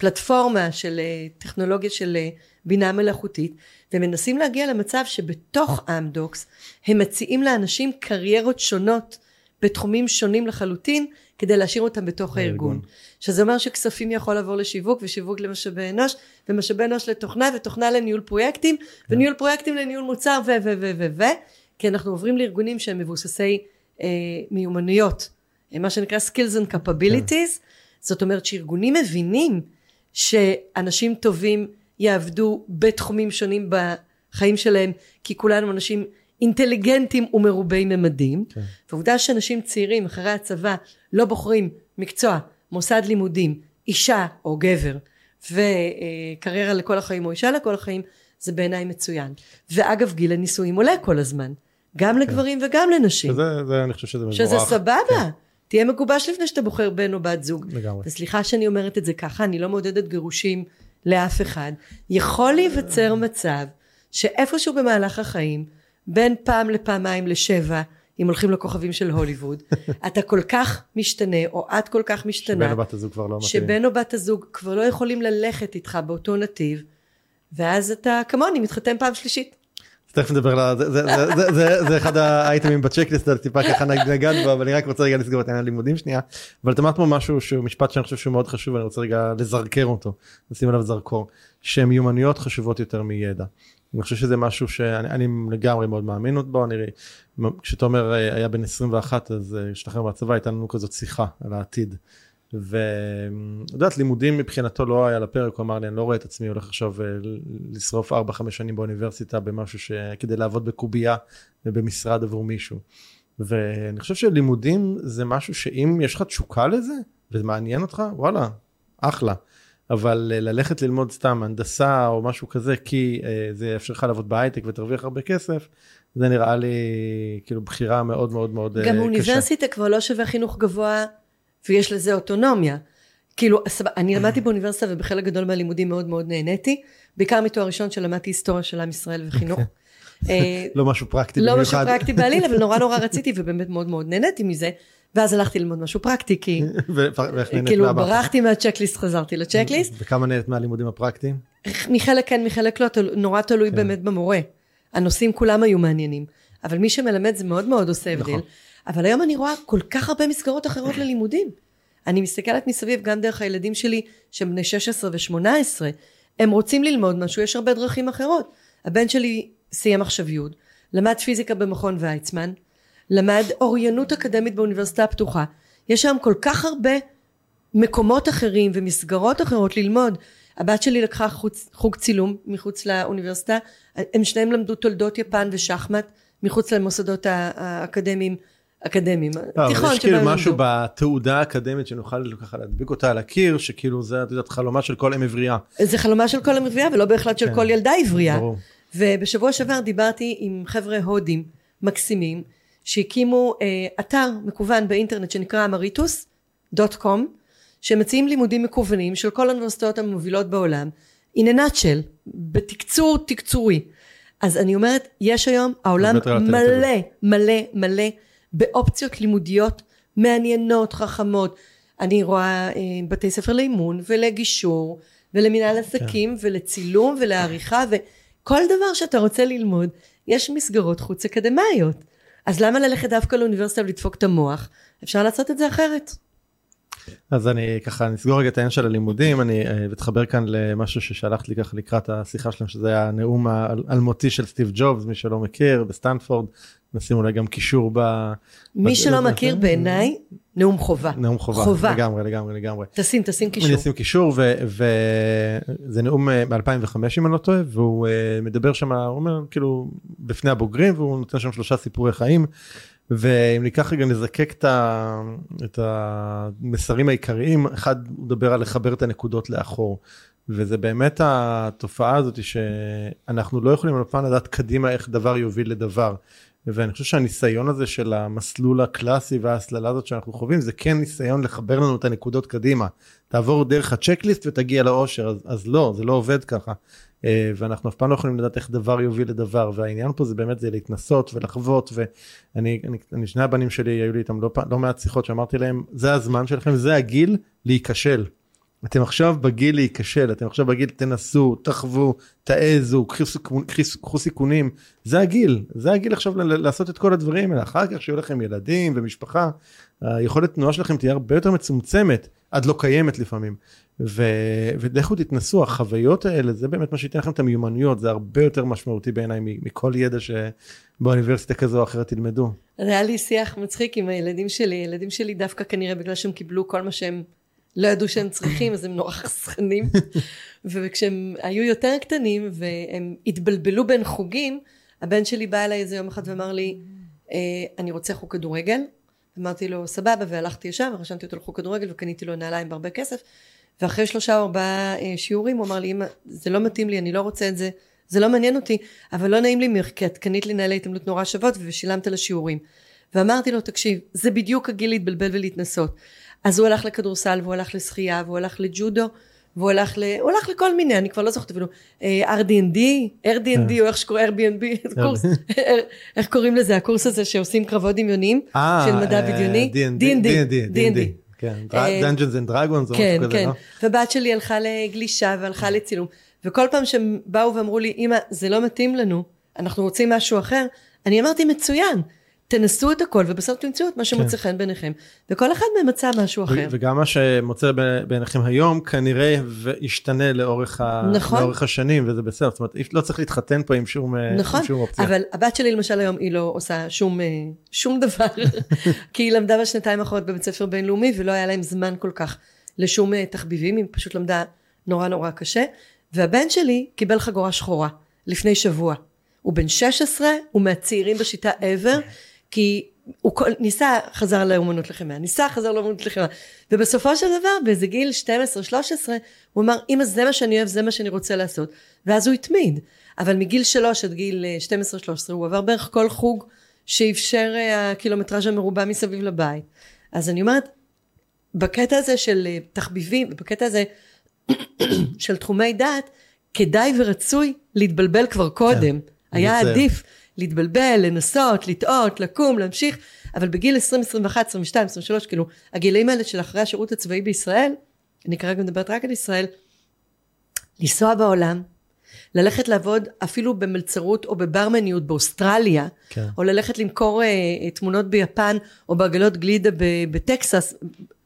פלטפורמה של אה, טכנולוגיה של אה, בינה מלאכותית ומנסים להגיע למצב שבתוך אמדוקס הם מציעים לאנשים קריירות שונות בתחומים שונים לחלוטין כדי להשאיר אותם בתוך הארגון. הארגון. שזה אומר שכספים יכול לעבור לשיווק ושיווק למשאבי אנוש ומשאבי אנוש לתוכנה ותוכנה לניהול פרויקטים כן. וניהול פרויקטים לניהול מוצר ו ו ו ו ו כי אנחנו עוברים לארגונים שהם מבוססי אה, מיומנויות מה שנקרא skills and capabilities כן. זאת אומרת שארגונים מבינים שאנשים טובים יעבדו בתחומים שונים בחיים שלהם כי כולנו אנשים אינטליגנטים ומרובי ממדים כן. ועובדה שאנשים צעירים אחרי הצבא לא בוחרים מקצוע מוסד לימודים אישה או גבר וקריירה לכל החיים או אישה לכל החיים זה בעיניי מצוין ואגב גיל הנישואים עולה כל הזמן גם כן. לגברים וגם לנשים שזה זה, אני חושב שזה מבורך שזה סבבה כן. תהיה מגובש לפני שאתה בוחר בן או בת זוג. לגמרי. וסליחה שאני אומרת את זה ככה אני לא מעודדת גירושים לאף אחד. יכול להיווצר מצב שאיפשהו במהלך החיים בין פעם לפעמיים לשבע אם הולכים לכוכבים של הוליווד אתה כל כך משתנה או את כל כך משתנה שבן או בת הזוג כבר לא מתאים. שבן או בת הזוג כבר לא יכולים ללכת איתך באותו נתיב ואז אתה כמוני מתחתן פעם שלישית תכף נדבר על זה, זה, אחד האייטמים בצ'קליסט, טיפה ככה נגעת בו, אבל אני רק רוצה רגע לסגור את העניין הלימודים שנייה. אבל את אמרת פה משהו שהוא משפט שאני חושב שהוא מאוד חשוב, ואני רוצה רגע לזרקר אותו, לשים עליו זרקור, שמיומנויות חשובות יותר מידע. אני חושב שזה משהו שאני לגמרי מאוד מאמין בו, אני, כשאתה אומר אה, היה בן 21 אז השתחרר אה, מהצבא הייתה לנו כזאת שיחה על העתיד. ואת יודעת לימודים מבחינתו לא היה לפרק הוא אמר לי אני לא רואה את עצמי הולך עכשיו אה, לשרוף 4-5 שנים באוניברסיטה במשהו שכדי לעבוד בקובייה ובמשרד עבור מישהו. ואני חושב שלימודים זה משהו שאם יש לך תשוקה לזה וזה מעניין אותך וואלה אחלה. אבל אה, ללכת ללמוד סתם הנדסה או משהו כזה כי אה, זה יאפשר לך לעבוד בהייטק ותרוויח הרבה כסף זה נראה לי כאילו בחירה מאוד מאוד מאוד גם קשה. גם אוניברסיטה כבר לא שווה חינוך גבוה ויש לזה אוטונומיה. כאילו, אני למדתי באוניברסיטה ובחלק גדול מהלימודים מאוד מאוד נהניתי, בעיקר מתואר ראשון שלמדתי היסטוריה של עם ישראל וחינוך. אה, לא משהו פרקטי במיוחד. לא משהו פרקטי בעליל, אבל נורא נורא רציתי ובאמת מאוד מאוד נהניתי מזה. ואז הלכתי ללמוד משהו פרקטי, כי כאילו ברחתי מהצ'קליסט, חזרתי לצ'קליסט. וכמה נהנית מהלימודים הפרקטיים? מחלק כן, מחלק לא, נורא תלוי כן. באמת במורה. הנושאים כולם היו מעניינים, אבל מי שמלמד זה מאוד מאוד עושה הבדל. אבל היום אני רואה כל כך הרבה מסגרות אחרות ללימודים. אני מסתכלת מסביב גם דרך הילדים שלי שהם בני 16 ו-18, הם רוצים ללמוד משהו, יש הרבה דרכים אחרות. הבן שלי סיים עכשיו י', למד פיזיקה במכון ויצמן, למד אוריינות אקדמית באוניברסיטה הפתוחה. יש שם כל כך הרבה מקומות אחרים ומסגרות אחרות ללמוד. הבת שלי לקחה חוץ, חוג צילום מחוץ לאוניברסיטה, הם שניהם למדו תולדות יפן ושחמט מחוץ למוסדות האקדמיים אקדמיים, לא, תיכון יש כאילו משהו בתעודה האקדמית שנוכל ככה להדביק אותה על הקיר, שכאילו זה, את יודעת, חלומה של כל אם עברייה. זה חלומה של כל אם עברייה ולא בהחלט של כן. כל ילדה עברייה. ובשבוע שעבר דיברתי עם חבר'ה הודים מקסימים, שהקימו אה, אתר מקוון באינטרנט שנקרא אמריטוס דוט קום, שמציעים לימודים מקוונים של כל האוניברסיטאות המובילות בעולם, in a nutshell, בתקצור תקצורי. אז אני אומרת, יש היום, העולם מלא, מלא, מלא. באופציות לימודיות מעניינות, חכמות. אני רואה אה, בתי ספר לאימון ולגישור ולמנהל כן. עסקים כן. ולצילום ולעריכה וכל דבר שאתה רוצה ללמוד, יש מסגרות חוץ אקדמאיות. אז למה ללכת דווקא לאוניברסיטה ולדפוק את המוח? אפשר לעשות את זה אחרת. אז אני ככה נסגור רגע את העניין של הלימודים אני אתחבר אה, כאן למשהו ששלחת לי ככה לקראת השיחה שלנו שזה היה הנאום האלמותי של סטיב ג'ובס מי שלא מכיר בסטנפורד נשים אולי גם קישור ב... מי שלא מכיר בעיניי, נאום חובה. נאום חובה. חובה. לגמרי, לגמרי, לגמרי. תשים, תשים קישור. אני אשים קישור, וזה נאום אה, מ-2005 אם אני לא טועה, והוא אה, מדבר שם, הוא אומר כאילו בפני הבוגרים, והוא נותן שם שלושה סיפורי חיים. ואם ניקח רגע נזקק את, ה, את המסרים העיקריים, אחד מדבר על לחבר את הנקודות לאחור. וזה באמת התופעה הזאת שאנחנו לא יכולים אף פעם לדעת קדימה איך דבר יוביל לדבר. ואני חושב שהניסיון הזה של המסלול הקלאסי וההסללה הזאת שאנחנו חווים זה כן ניסיון לחבר לנו את הנקודות קדימה. תעבור דרך הצ'קליסט ותגיע לאושר אז, אז לא זה לא עובד ככה. אה, ואנחנו אף פעם לא יכולים לדעת איך דבר יוביל לדבר והעניין פה זה באמת זה להתנסות ולחוות ואני אני, אני, שני הבנים שלי היו לי איתם לא, לא מעט שיחות שאמרתי להם זה הזמן שלכם זה הגיל להיכשל. אתם עכשיו בגיל להיכשל, אתם עכשיו בגיל תנסו, תחוו, תעזו, קחו סיכונים, זה הגיל, זה הגיל עכשיו לעשות את כל הדברים האלה, אחר כך שיהיו לכם ילדים ומשפחה, היכולת תנועה שלכם תהיה הרבה יותר מצומצמת, עד לא קיימת לפעמים, ו... ולכו תתנסו, החוויות האלה, זה באמת מה שייתן לכם את המיומנויות, זה הרבה יותר משמעותי בעיניי מכל ידע שבאוניברסיטה כזו או אחרת תלמדו. היה לי שיח מצחיק עם הילדים שלי, הילדים שלי דווקא כנראה בגלל שהם קיבלו כל מה שהם לא ידעו שהם צריכים, אז הם נורא חסכנים. וכשהם היו יותר קטנים והם התבלבלו בין חוגים, הבן שלי בא אליי איזה יום אחד ואמר לי, אה, אני רוצה חוג כדורגל. אמרתי לו, סבבה, והלכתי ישר ורשמתי אותו לחוג כדורגל וקניתי לו נעליים בהרבה כסף. ואחרי שלושה או ארבעה אה, שיעורים הוא אמר לי, אמא, זה לא מתאים לי, אני לא רוצה את זה, זה לא מעניין אותי, אבל לא נעים לי ממך, כי את קנית לי נעלי התעמלות נורא שוות ושילמת לשיעורים. ואמרתי לו, תקשיב, זה בדיוק הגיל להתבלבל ולהתנסות. אז הוא הלך לכדורסל והוא הלך לשחייה והוא הלך לג'ודו והוא הלך, ל... הוא הלך לכל מיני, אני כבר לא זוכרת אפילו, אה, RD&D, RD&D או איך שקוראים, Airbnb, קורס, איך קוראים לזה, הקורס הזה שעושים קרבות דמיוניים אה, של מדע בדיוני? D&D, D&D, כן, Dungeons and Dragons, כן, כן, ובת שלי הלכה לגלישה והלכה לצילום, וכל פעם שהם באו ואמרו לי, אמא, זה לא מתאים לנו, אנחנו רוצים משהו אחר, אני אמרתי, מצוין, תנסו את הכל ובסוף תמצאו את מה שמוצא כן. חן ביניכם וכל אחד מהם מצא משהו אחר. וגם מה שמוצא בעיניכם היום כנראה ישתנה לאורך, נכון. ה... לאורך השנים וזה בסדר זאת אומרת לא צריך להתחתן פה עם שום, נכון, עם שום אופציה. אבל הבת שלי למשל היום היא לא עושה שום, שום דבר כי היא למדה בשנתיים האחרונות בבית ספר בינלאומי ולא היה להם זמן כל כך לשום תחביבים היא פשוט למדה נורא נורא קשה והבן שלי קיבל חגורה שחורה לפני שבוע. הוא בן 16 הוא מהצעירים בשיטה ever כי הוא כל, ניסה, חזר לאומנות לחימה, ניסה, חזר לאומנות לחימה, ובסופו של דבר, באיזה גיל 12-13, הוא אמר, אמא, זה מה שאני אוהב, זה מה שאני רוצה לעשות, ואז הוא התמיד. אבל מגיל 3 עד גיל 12-13, אה, הוא עבר בערך כל חוג שאפשר אה, הקילומטראז' המרובע מסביב לבית. אז אני אומרת, בקטע הזה של אה, תחביבים, בקטע הזה של תחומי דעת, כדאי ורצוי להתבלבל כבר קודם. כן, היה עדיף. להתבלבל, לנסות, לטעות, לקום, להמשיך, אבל בגיל 20, 21, 22, 23, כאילו, הגילאים האלה של אחרי השירות הצבאי בישראל, אני כרגע מדברת רק על ישראל, לנסוע בעולם, ללכת לעבוד אפילו במלצרות או בברמניות באוסטרליה, כן. או ללכת למכור uh, תמונות ביפן או בעגלות גלידה בטקסס,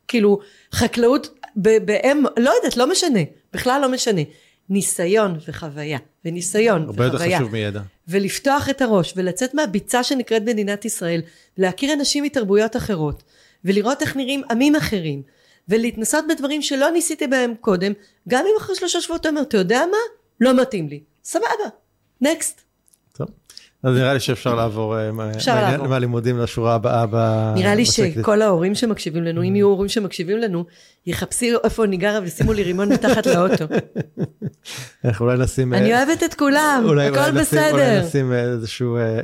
כאילו חקלאות, באם, לא יודעת, לא משנה, בכלל לא משנה. ניסיון וחוויה, וניסיון הרבה וחוויה. הרבה יותר חשוב מידע. ולפתוח את הראש, ולצאת מהביצה שנקראת מדינת ישראל, להכיר אנשים מתרבויות אחרות, ולראות איך נראים עמים אחרים, ולהתנסות בדברים שלא ניסיתי בהם קודם, גם אם אחרי שלושה שבועות אתה אומר, אתה יודע מה? לא מתאים לי. סבבה, נקסט. אז נראה לי שאפשר לעבור אה, מהלימודים לשורה הבאה ב checklist. נראה לי שכל ההורים שמקשיבים לנו, אם יהיו הורים שמקשיבים לנו, יחפשו איפה אני גרה וישימו לי רימון מתחת לאוטו. אנחנו אולי נשים... אני אה, אוהבת את כולם, הכל בסדר. אולי נשים אה,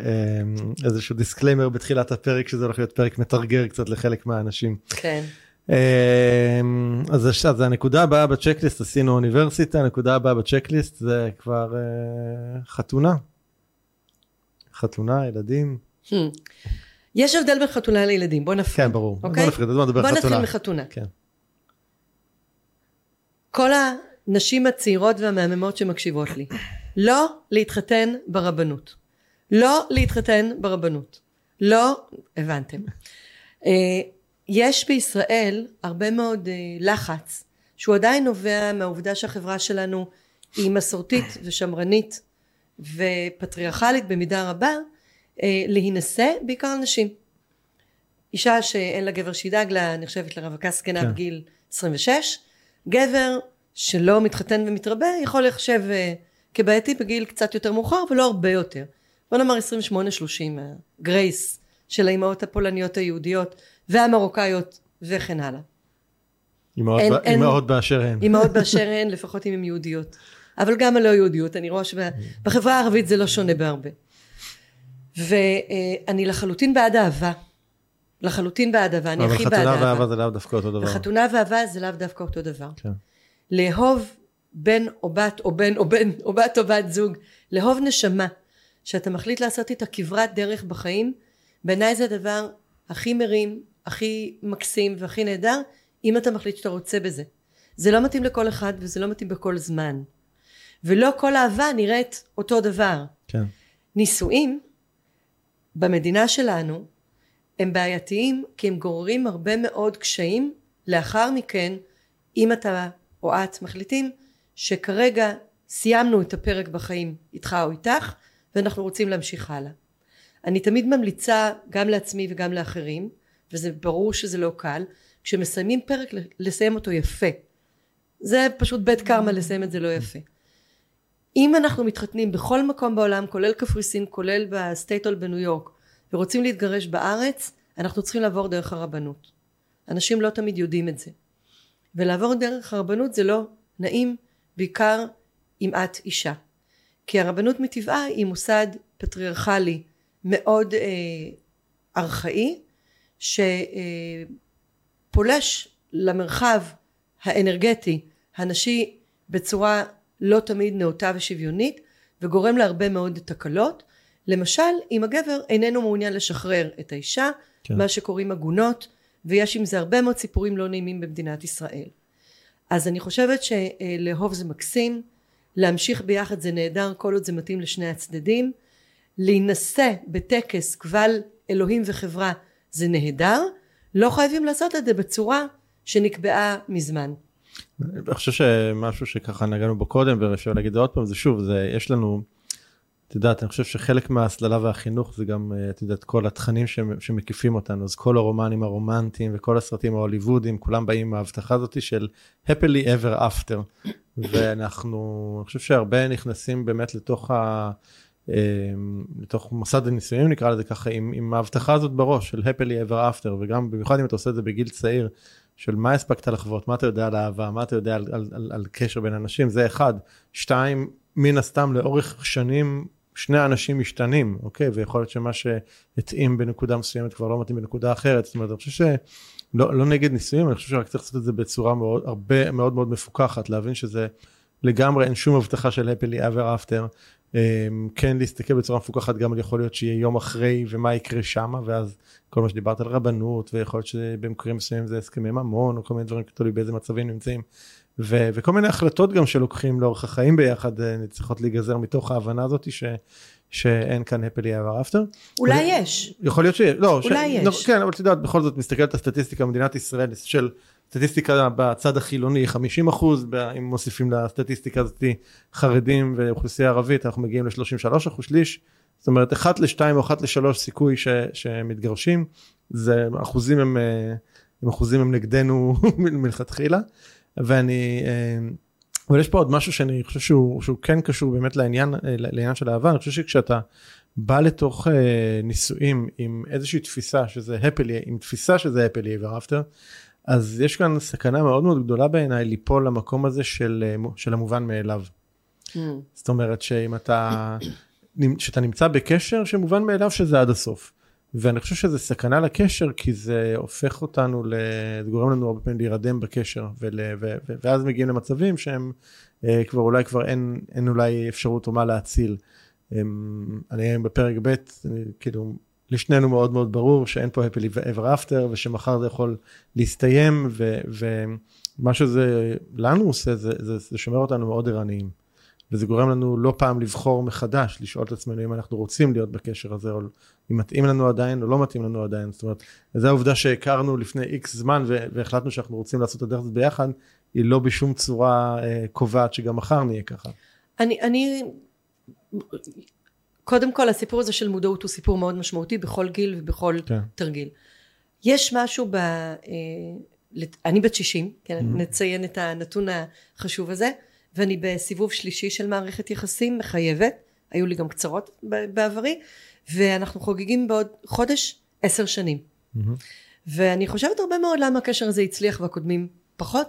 איזשהו disclaimer בתחילת הפרק, שזה הולך להיות פרק מטרגר קצת לחלק מהאנשים. כן. אז אז הנקודה הבאה ב checklist עשינו אוניברסיטה, הנקודה הבאה ב checklist זה כבר חתונה. חתונה, ילדים. Hmm. יש הבדל בין חתונה לילדים, בוא נפריד. כן, ברור. אוקיי? בוא נפריד, בוא נדבר חתונה. בוא נתחיל מחתונה. כן. כל הנשים הצעירות והמהממות שמקשיבות לי, לא להתחתן ברבנות. לא להתחתן ברבנות. לא, הבנתם. אה, יש בישראל הרבה מאוד אה, לחץ שהוא עדיין נובע מהעובדה שהחברה שלנו היא מסורתית ושמרנית ופטריארכלית במידה רבה אה, להינשא בעיקר על נשים. אישה שאין לה גבר שידאג לה נחשבת לרווקה זקנה כן. בגיל 26 גבר שלא מתחתן ומתרבה יכול לחשב אה, כבעייתי בגיל קצת יותר מאוחר ולא הרבה יותר בוא נאמר 28-30 הגרייס של האימהות הפולניות היהודיות והמרוקאיות וכן הלאה. אימהות באשר הן. אימהות באשר הן לפחות אם הן יהודיות. אבל גם הלא יהודיות, אני רואה שבחברה הערבית זה לא שונה בהרבה. ואני לחלוטין בעד אהבה. לחלוטין בעד אהבה, אני הכי בעד אהבה. אבל חתונה ואהבה זה לאו דווקא אותו דבר. חתונה ואהבה זה לאו דווקא אותו דבר. כן. לאהוב בן או בת או בן או בן או בת או בת זוג, לאהוב נשמה, שאתה מחליט לעשות איתה כברת דרך בחיים, בעיניי זה הדבר הכי מרים, הכי מקסים והכי נהדר, אם אתה מחליט שאתה רוצה בזה. זה לא מתאים לכל אחד וזה לא מתאים בכל זמן. ולא כל אהבה נראית אותו דבר. כן. נישואים במדינה שלנו הם בעייתיים כי הם גוררים הרבה מאוד קשיים לאחר מכן אם אתה או את מחליטים שכרגע סיימנו את הפרק בחיים איתך או איתך ואנחנו רוצים להמשיך הלאה. אני תמיד ממליצה גם לעצמי וגם לאחרים וזה ברור שזה לא קל כשמסיימים פרק לסיים אותו יפה זה פשוט bad קרמה לסיים את זה לא יפה אם אנחנו מתחתנים בכל מקום בעולם כולל קפריסין כולל ב City Hall בניו יורק ורוצים להתגרש בארץ אנחנו צריכים לעבור דרך הרבנות. אנשים לא תמיד יודעים את זה. ולעבור דרך הרבנות זה לא נעים בעיקר אם את אישה. כי הרבנות מטבעה היא מוסד פטריארכלי מאוד אה, ארכאי שפולש למרחב האנרגטי הנשי בצורה לא תמיד נאותה ושוויונית וגורם להרבה מאוד תקלות. למשל אם הגבר איננו מעוניין לשחרר את האישה כן. מה שקוראים עגונות ויש עם זה הרבה מאוד סיפורים לא נעימים במדינת ישראל. אז אני חושבת שלאהוב זה מקסים להמשיך ביחד זה נהדר כל עוד זה מתאים לשני הצדדים. להינשא בטקס קבל אלוהים וחברה זה נהדר. לא חייבים לעשות את זה בצורה שנקבעה מזמן אני חושב שמשהו שככה נגענו בו קודם ואפשר להגיד עוד פעם זה שוב זה יש לנו את יודעת אני חושב שחלק מההסללה והחינוך זה גם אה, את יודעת כל התכנים שמקיפים אותנו. אז כל הרומנים הרומנטיים וכל הסרטים ההוליוודים כולם באים עם ההבטחה הזאת של happily ever after. ואנחנו אני חושב שהרבה נכנסים באמת לתוך ה... אה, לתוך מסד הניסויים נקרא לזה ככה עם, עם ההבטחה הזאת בראש של happily ever after. וגם במיוחד אם אתה עושה את זה בגיל צעיר של מה הספקת לחוות מה אתה יודע על אהבה מה אתה יודע על, על, על, על קשר בין אנשים זה אחד שתיים מן הסתם לאורך שנים שני אנשים משתנים, אוקיי? ויכול להיות שמה שהתאים בנקודה מסוימת כבר לא מתאים בנקודה אחרת. זאת אומרת, אני חושב שלא לא נגד ניסויים, אני חושב שרק צריך לעשות את זה בצורה מאוד, הרבה, מאוד מאוד מפוקחת, להבין שזה לגמרי אין שום הבטחה של happily ever after. אמ, כן להסתכל בצורה מפוקחת גם על יכול להיות שיהיה יום אחרי ומה יקרה שמה ואז כל מה שדיברת על רבנות ויכול להיות שבמקרים מסוימים זה הסכמי ממון או כל מיני דברים תלוי באיזה מצבים נמצאים ו- וכל מיני החלטות גם שלוקחים לאורך החיים ביחד אה, צריכות להיגזר מתוך ההבנה הזאת ש... שאין כאן happily ever after. אולי ו... יש. יכול להיות שיש. לא, אולי ש... יש. לא, כן, אבל את יודעת, בכל זאת מסתכלת על הסטטיסטיקה במדינת ישראל של סטטיסטיקה בצד החילוני 50 אחוז, אם מוסיפים לסטטיסטיקה הזאת חרדים ואוכלוסייה ערבית, אנחנו מגיעים ל-33 אחוז שליש. זאת אומרת, אחת לשתיים או אחת לשלוש סיכוי ש, שמתגרשים, זה אחוזים הם, אה, הם אחוזים הם נגדנו מלכתחילה. ואני, אה, אבל יש פה עוד משהו שאני חושב שהוא, שהוא כן קשור באמת לעניין, אה, לעניין של אהבה, אני חושב שכשאתה בא לתוך נישואים עם איזושהי תפיסה שזה הפלי, עם תפיסה שזה הפלי ואהבתר, אז יש כאן סכנה מאוד מאוד גדולה בעיניי ליפול למקום הזה של, של המובן מאליו. Mm. זאת אומרת שאם אתה, שאתה נמצא בקשר שמובן מאליו שזה עד הסוף. ואני חושב שזה סכנה לקשר כי זה הופך אותנו, זה גורם לנו הרבה פעמים להירדם בקשר ול, ו, ו, ואז מגיעים למצבים שהם אה, כבר אולי כבר אין, אין אולי אפשרות או מה להציל. הם, אני היום בפרק ב', כאילו לשנינו מאוד מאוד ברור שאין פה happily ever after ושמחר זה יכול להסתיים ו, ומה שזה לנו עושה זה, זה, זה שומר אותנו מאוד ערניים. וזה גורם לנו לא פעם לבחור מחדש, לשאול את עצמנו אם אנחנו רוצים להיות בקשר הזה, או אם מתאים לנו עדיין או לא מתאים לנו עדיין. זאת אומרת, זו העובדה שהכרנו לפני איקס זמן והחלטנו שאנחנו רוצים לעשות את הדרך הזאת ביחד, היא לא בשום צורה אה, קובעת שגם מחר נהיה ככה. אני, אני, קודם כל הסיפור הזה של מודעות הוא סיפור מאוד משמעותי בכל גיל ובכל כן. תרגיל. יש משהו ב... אה, אני בת 60, כן, mm-hmm. נציין את הנתון החשוב הזה. ואני בסיבוב שלישי של מערכת יחסים מחייבת, היו לי גם קצרות בעברי, ואנחנו חוגגים בעוד חודש עשר שנים. Mm-hmm. ואני חושבת הרבה מאוד למה הקשר הזה הצליח והקודמים פחות,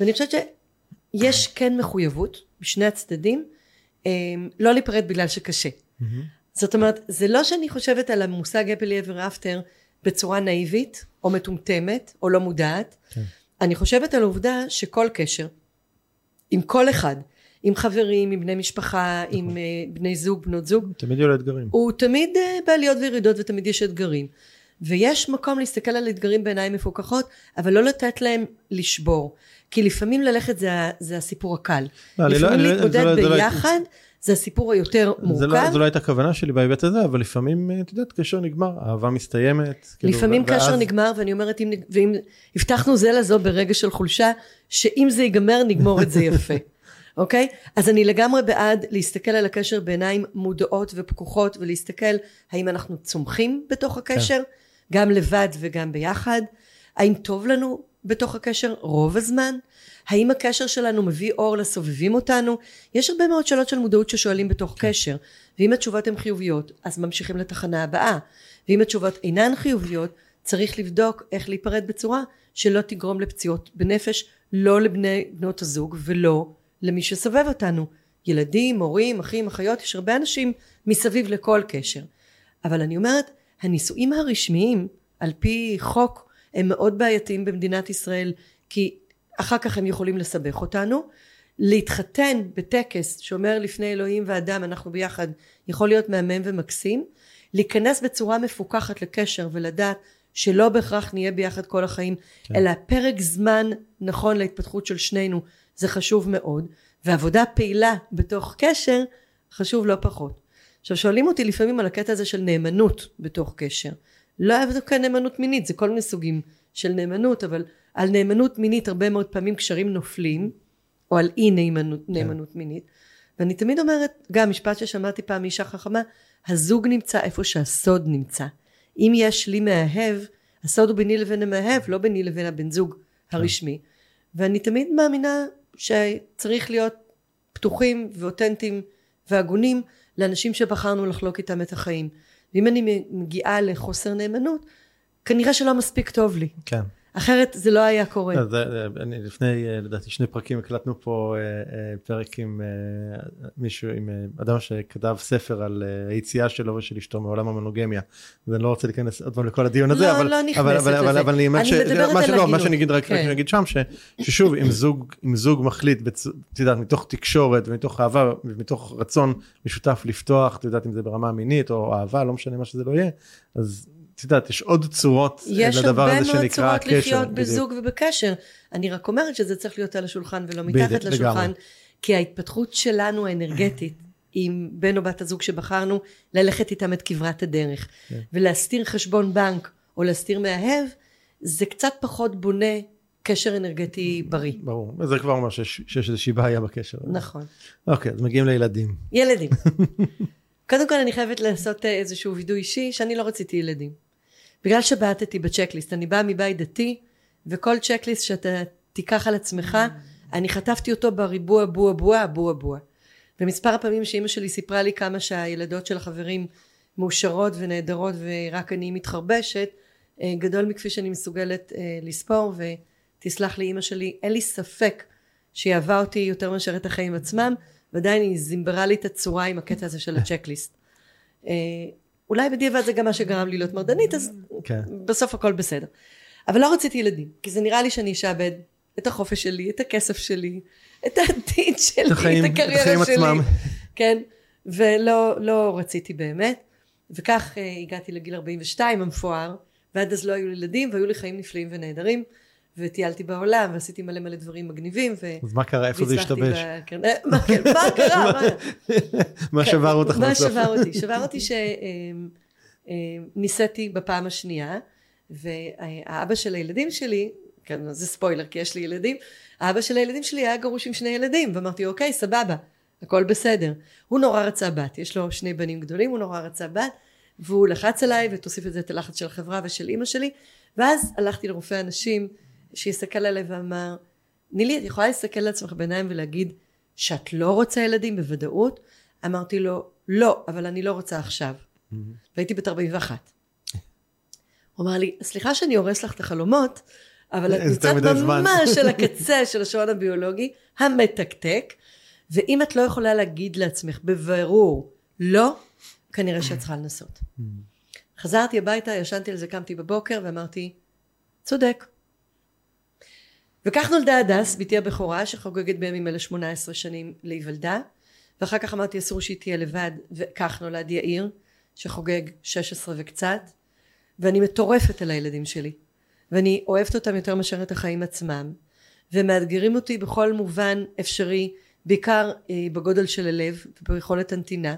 ואני חושבת שיש כן מחויבות בשני הצדדים אמ, לא להיפרד בגלל שקשה. Mm-hmm. זאת אומרת, זה לא שאני חושבת על המושג happily ever after בצורה נאיבית, או מטומטמת, או לא מודעת. כן. אני חושבת על העובדה שכל קשר, עם כל אחד, עם חברים, עם בני משפחה, נכון. עם uh, בני זוג, בנות זוג. תמיד יהיו לו אתגרים. הוא תמיד uh, בעליות וירידות ותמיד יש אתגרים. ויש מקום להסתכל על אתגרים בעיניים מפוקחות, אבל לא לתת להם לשבור. כי לפעמים ללכת זה, זה הסיפור הקל. לא, לפעמים לא, להתמודד זה לא, ביחד זה הסיפור היותר מורכב. זה לא, זו לא הייתה הכוונה שלי בהיבט הזה, אבל לפעמים, את יודעת, קשר נגמר, אהבה מסתיימת. כאילו, לפעמים ואז... קשר נגמר, ואני אומרת, אם, ואם הבטחנו זה לזו ברגע של חולשה, שאם זה ייגמר, נגמור את זה יפה. אוקיי? אז אני לגמרי בעד להסתכל על הקשר בעיניים מודעות ופקוחות, ולהסתכל האם אנחנו צומחים בתוך הקשר, כן. גם לבד וגם ביחד, האם טוב לנו בתוך הקשר רוב הזמן, האם הקשר שלנו מביא אור לסובבים אותנו? יש הרבה מאוד שאלות של מודעות ששואלים בתוך כן. קשר, ואם התשובות הן חיוביות, אז ממשיכים לתחנה הבאה, ואם התשובות אינן חיוביות, צריך לבדוק איך להיפרד בצורה שלא תגרום לפציעות בנפש, לא לבני בנות הזוג ולא למי שסובב אותנו. ילדים, הורים, אחים, אחיות, יש הרבה אנשים מסביב לכל קשר. אבל אני אומרת, הנישואים הרשמיים, על פי חוק, הם מאוד בעייתיים במדינת ישראל, כי אחר כך הם יכולים לסבך אותנו. להתחתן בטקס שאומר לפני אלוהים ואדם אנחנו ביחד יכול להיות מהמם ומקסים. להיכנס בצורה מפוקחת לקשר ולדעת שלא בהכרח נהיה ביחד כל החיים, כן. אלא פרק זמן נכון להתפתחות של שנינו, זה חשוב מאוד. ועבודה פעילה בתוך קשר חשוב לא פחות. עכשיו שואלים אותי לפעמים על הקטע הזה של נאמנות בתוך קשר. לא היה דווקא נאמנות מינית, זה כל מיני סוגים של נאמנות, אבל על נאמנות מינית הרבה מאוד פעמים קשרים נופלים, או על אי נאמנות, כן. נאמנות מינית. ואני תמיד אומרת, גם משפט ששמעתי פעם מאישה חכמה, הזוג נמצא איפה שהסוד נמצא. אם יש לי מאהב, הסוד הוא ביני לבין המאהב, לא ביני לבין הבן זוג הרשמי. ואני תמיד מאמינה שצריך להיות פתוחים ואותנטיים והגונים לאנשים שבחרנו לחלוק איתם את החיים. ואם אני מגיעה לחוסר נאמנות, כנראה שלא מספיק טוב לי. כן. אחרת זה לא היה קורה. לא, זה, אני לפני אה, לדעתי שני פרקים הקלטנו פה אה, אה, פרק עם מישהו עם אדם שכתב ספר על היציאה שלו ושל אשתו מעולם המונוגמיה. ואני לא רוצה להיכנס עוד פעם לכל הדיון הזה לא, אבל לא נכנסת אבל, אבל, לזה. אבל אני אומר ש... מה שלא מה שאני אגיד רק, כן. רק נגיד שם ש, ששוב אם זוג אם זוג מחליט את יודעת מתוך תקשורת ומתוך אהבה ומתוך רצון משותף לפתוח את יודעת אם זה ברמה מינית או אהבה לא משנה מה שזה לא יהיה אז את יודעת, יש עוד צורות לדבר הזה שנקרא קשר. יש הרבה מאוד צורות לחיות בזוג ובקשר. אני רק אומרת שזה צריך להיות על השולחן ולא מתחת בדיוק, לשולחן, לגמרי. כי ההתפתחות שלנו האנרגטית עם בן או בת הזוג שבחרנו, ללכת איתם את כברת הדרך. כן. ולהסתיר חשבון בנק או להסתיר מאהב, זה קצת פחות בונה קשר אנרגטי בריא. ברור, וזה כבר אומר שיש, שיש איזושהי בעיה בקשר. נכון. אוקיי, אז מגיעים לילדים. ילדים. קודם כל אני חייבת לעשות אה, איזשהו וידוי אישי שאני לא רציתי ילדים. בגלל שבעטתי בצ'קליסט, אני באה מבית דתי, וכל צ'קליסט שאתה תיקח על עצמך, אני חטפתי אותו בריבוע בוע בוע בוע בוע. ומספר הפעמים שאימא שלי סיפרה לי כמה שהילדות של החברים מאושרות ונהדרות ורק אני מתחרבשת, אה, גדול מכפי שאני מסוגלת אה, לספור, ותסלח לי אימא שלי, אין לי ספק שהיא אהבה אותי יותר מאשר את החיים עצמם, ועדיין היא זימברה לי את הצורה עם הקטע הזה של הצ'קליסט. אה, אולי בדיעבד זה גם מה שגרם לי להיות מרדנית, אז כן. בסוף הכל בסדר. אבל לא רציתי ילדים, כי זה נראה לי שאני אשאבד את החופש שלי, את הכסף שלי, את העתיד שלי, את, החיים, את הקריירה את שלי. עצמם. כן, ולא לא רציתי באמת. וכך uh, הגעתי לגיל 42 המפואר, ועד אז לא היו לי ילדים, והיו לי חיים נפלאים ונהדרים. וטיילתי בעולם, ועשיתי מלא מלא דברים מגניבים. ו... אז מה קרה? איפה זה השתבש? כן, אה, מה קרה? מה שבר אותך בסוף? מה שבר אותי? שבר אותי שניסיתי אה, אה, בפעם השנייה, והאבא של הילדים שלי, כן, זה ספוילר כי יש לי ילדים, האבא של הילדים שלי היה גרוש עם שני ילדים, ואמרתי, אוקיי, סבבה, הכל בסדר. הוא נורא רצה בת, יש לו שני בנים גדולים, הוא נורא רצה בת, והוא לחץ עליי, ותוסיף את זה את הלחץ של החברה ושל אימא שלי, ואז הלכתי לרופא הנשים, שיסתכל עליי ואמר, נילי, את יכולה להסתכל לעצמך בעיניים ולהגיד שאת לא רוצה ילדים בוודאות? אמרתי לו, לא, אבל אני לא רוצה עכשיו. Mm-hmm. והייתי בת 41. הוא אמר לי, סליחה שאני הורס לך את החלומות, אבל את נמצאת ממש על הקצה של השעון הביולוגי, המתקתק, ואם את לא יכולה להגיד לעצמך בבירור לא, כנראה שאת צריכה לנסות. Mm-hmm. חזרתי הביתה, ישנתי על זה, קמתי בבוקר ואמרתי, צודק. וכך נולדה הדס, בתי הבכורה, שחוגגת בימים אלה 18 שנים להיוולדה, ואחר כך אמרתי אסור שהיא תהיה לבד, וכך נולד יאיר, שחוגג 16 וקצת, ואני מטורפת על הילדים שלי. ואני אוהבת אותם יותר מאשר את החיים עצמם. ומאתגרים אותי בכל מובן אפשרי בעיקר אה, בגודל של הלב וביכולת הנתינה.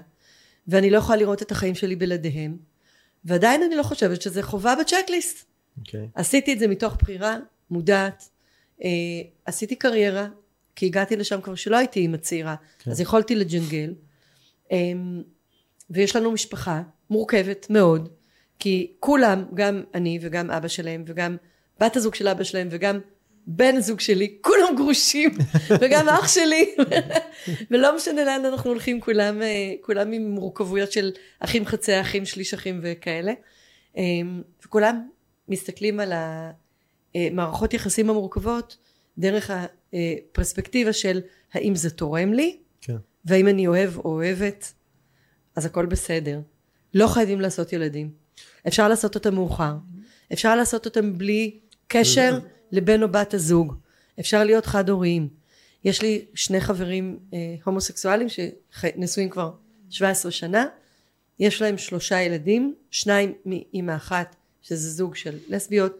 ואני לא יכולה לראות את החיים שלי בלעדיהם. ועדיין אני לא חושבת שזה חובה בצ'קליסט. Okay. אוקיי. עשיתי את זה מתוך בחירה מודעת עשיתי קריירה כי הגעתי לשם כבר שלא הייתי אימא צעירה כן. אז יכולתי לג'נגל. אה, ויש לנו משפחה מורכבת מאוד כי כולם גם אני וגם אבא שלהם וגם בת הזוג של אבא שלהם וגם בן הזוג שלי כולם גרושים וגם אח שלי. ולא משנה לאן אנחנו הולכים כולם אה, כולם עם מורכבויות של אחים חצי אחים שליש אחים וכאלה. אה, וכולם מסתכלים על המערכות יחסים המורכבות דרך הפרספקטיבה של האם זה תורם לי כן. והאם אני אוהב או אוהבת אז הכל בסדר. לא חייבים לעשות ילדים. אפשר לעשות אותם מאוחר. אפשר לעשות אותם בלי קשר לבן או בת הזוג. אפשר להיות חד הוריים יש לי שני חברים אה, הומוסקסואלים שנשואים כבר 17 שנה. יש להם שלושה ילדים שניים מאימא אחת שזה זוג של לסביות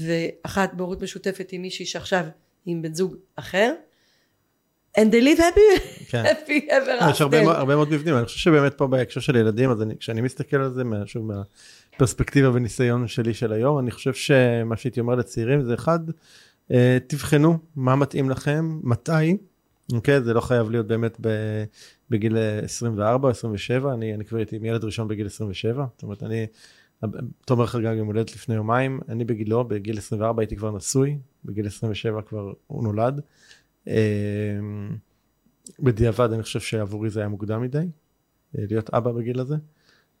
ואחת בהורות משותפת עם מישהי שעכשיו היא עם בן זוג אחר and they live happy, כן. happy ever יש הרבה, after. הרבה מאוד מבנים, אני חושב שבאמת פה בהקשר של ילדים, אז אני, כשאני מסתכל על זה, מה- שוב מהפרספקטיבה וניסיון שלי של היום, אני חושב שמה שהייתי אומר לצעירים זה אחד, אה, תבחנו מה מתאים לכם, מתי, אוקיי? זה לא חייב להיות באמת בגיל אה, 24 או 27, אני, אני כבר הייתי עם ילד ראשון בגיל 27, זאת אומרת אני, תומר חגג יום הולדת לפני יומיים, אני בגילו, בגיל 24 הייתי כבר נשוי, בגיל 27 כבר הוא נולד. אה, בדיעבד אני חושב שעבורי זה היה מוקדם מדי, אה, להיות אבא בגיל הזה.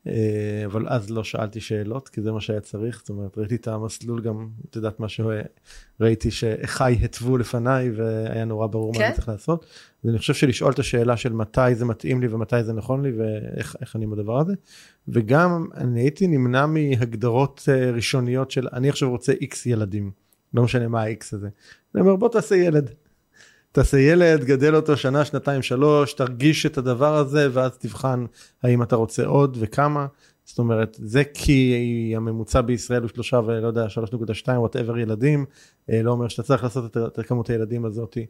אה, אבל אז לא שאלתי שאלות, כי זה מה שהיה צריך, זאת אומרת, ראיתי את המסלול גם, את יודעת מה שראיתי שאחיי התוו לפניי, והיה נורא ברור מה כן. אני צריך לעשות. אז אני חושב שלשאול את השאלה של מתי זה מתאים לי ומתי זה נכון לי, ואיך איך אני עם הדבר הזה. וגם אני הייתי נמנע מהגדרות אה, ראשוניות של אני עכשיו רוצה איקס ילדים, לא משנה מה האיקס הזה. אני אומר בוא תעשה ילד. תעשה ילד, גדל אותו שנה, שנתיים, שלוש, תרגיש את הדבר הזה, ואז תבחן האם אתה רוצה עוד וכמה. זאת אומרת, זה כי הממוצע בישראל הוא שלושה ולא יודע, 3.2 whatever ילדים, אה, לא אומר שאתה צריך לעשות את- כמות הילדים הזאתי,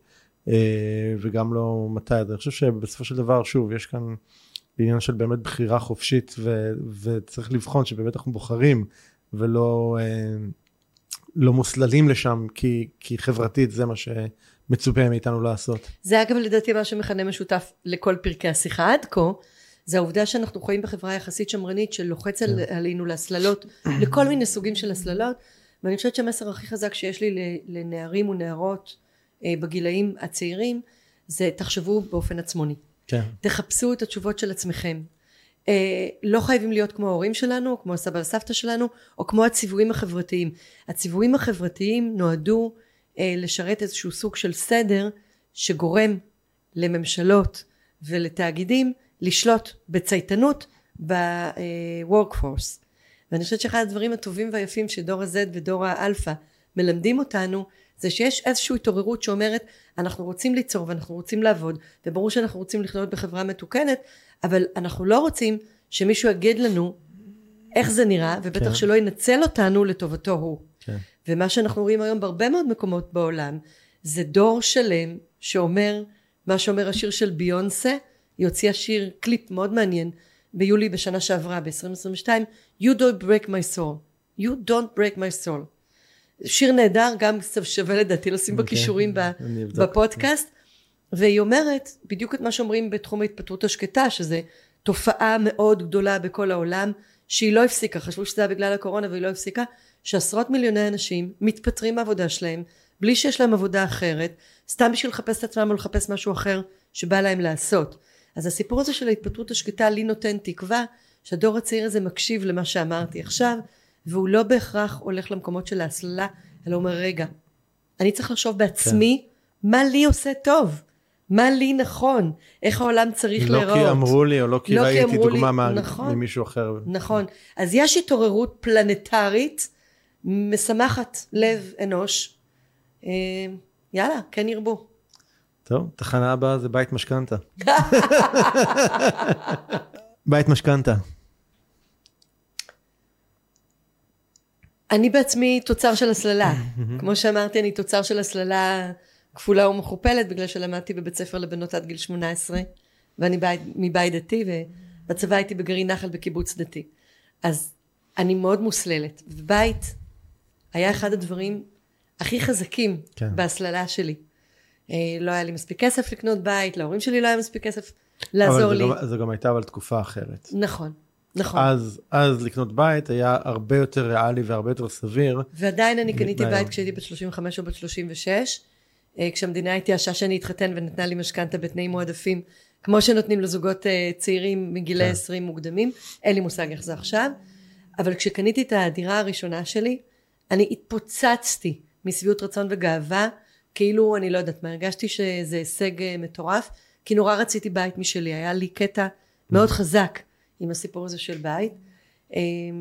אה, וגם לא מתי. אז אני חושב שבסופו של דבר, שוב, יש כאן עניין של באמת בחירה חופשית, ו, וצריך לבחון שבאמת אנחנו בוחרים, ולא אה, לא מוסללים לשם, כי, כי חברתית זה מה שמצופה מאיתנו לעשות. זה אגב לדעתי מה שמכנה משותף לכל פרקי השיחה עד כה זה העובדה שאנחנו חיים בחברה יחסית שמרנית שלוחץ על, עלינו להסללות לכל מיני סוגים של הסללות ואני חושבת שהמסר הכי חזק שיש לי לנערים ונערות אה, בגילאים הצעירים זה תחשבו באופן עצמוני כן. תחפשו את התשובות של עצמכם אה, לא חייבים להיות כמו ההורים שלנו, כמו הסבא וסבתא שלנו, או כמו הציוויים החברתיים. הציוויים החברתיים נועדו לשרת איזשהו סוג של סדר שגורם לממשלות ולתאגידים לשלוט בצייתנות ב-workforce. ואני חושבת שאחד הדברים הטובים והיפים שדור ה-Z ודור האלפא מלמדים אותנו זה שיש איזושהי התעוררות שאומרת אנחנו רוצים ליצור ואנחנו רוצים לעבוד וברור שאנחנו רוצים לחיות בחברה מתוקנת אבל אנחנו לא רוצים שמישהו יגיד לנו איך זה נראה ובטח כן. שלא ינצל אותנו לטובתו הוא כן. ומה שאנחנו רואים היום בהרבה מאוד מקומות בעולם זה דור שלם שאומר מה שאומר השיר של ביונסה היא הוציאה שיר קליפ מאוד מעניין ביולי בשנה שעברה ב-2022 You don't break my soul. You don't break my soul. שיר נהדר גם שווה לדעתי לשים אוקיי, בכישורים אבדוק. בפודקאסט. והיא אומרת בדיוק את מה שאומרים בתחום ההתפטרות השקטה שזה תופעה מאוד גדולה בכל העולם שהיא לא הפסיקה. חשבו שזה היה בגלל הקורונה והיא לא הפסיקה שעשרות מיליוני אנשים מתפטרים מהעבודה שלהם בלי שיש להם עבודה אחרת סתם בשביל לחפש את עצמם או לחפש משהו אחר שבא להם לעשות אז הסיפור הזה של ההתפטרות השקטה לי נותן תקווה שהדור הצעיר הזה מקשיב למה שאמרתי עכשיו והוא לא בהכרח הולך למקומות של ההסללה אלא אומר רגע אני צריך לחשוב בעצמי מה לי עושה טוב מה לי נכון איך העולם צריך לא להיראות כי אמרו לי או לא כי לא כי ראיתי לי, דוגמה מה- נכון. ממישהו אחר. נכון אז יש התעוררות פלנטרית משמחת לב אנוש אה, יאללה כן ירבו טוב, תחנה הבאה זה בית משכנתה. בית משכנתה. אני בעצמי תוצר של הסללה. כמו שאמרתי, אני תוצר של הסללה כפולה ומכופלת, בגלל שלמדתי בבית ספר לבנות עד גיל 18, ואני בית, מבית דתי, ובצבא הייתי בגרעין נחל בקיבוץ דתי. אז אני מאוד מוסללת. ובית היה אחד הדברים הכי חזקים כן. בהסללה שלי. אה, לא היה לי מספיק כסף לקנות בית, להורים שלי לא היה מספיק כסף לעזור לי. אבל זו גם הייתה אבל תקופה אחרת. נכון. נכון. אז, אז לקנות בית היה הרבה יותר ריאלי והרבה יותר סביר. ועדיין אני קניתי בית כשהייתי בת 35 או בת 36, אה, כשהמדינה התייאשה שאני אתחתן ונתנה לי משכנתה בתנאים מועדפים, כמו שנותנים לזוגות אה, צעירים מגילי כן. 20 מוקדמים, אין לי מושג איך זה עכשיו, אבל כשקניתי את הדירה הראשונה שלי, אני התפוצצתי משביעות רצון וגאווה, כאילו, אני לא יודעת מה, הרגשתי שזה הישג אה, מטורף, כי נורא רציתי בית משלי, היה לי קטע מאוד mm. חזק עם הסיפור הזה של בית,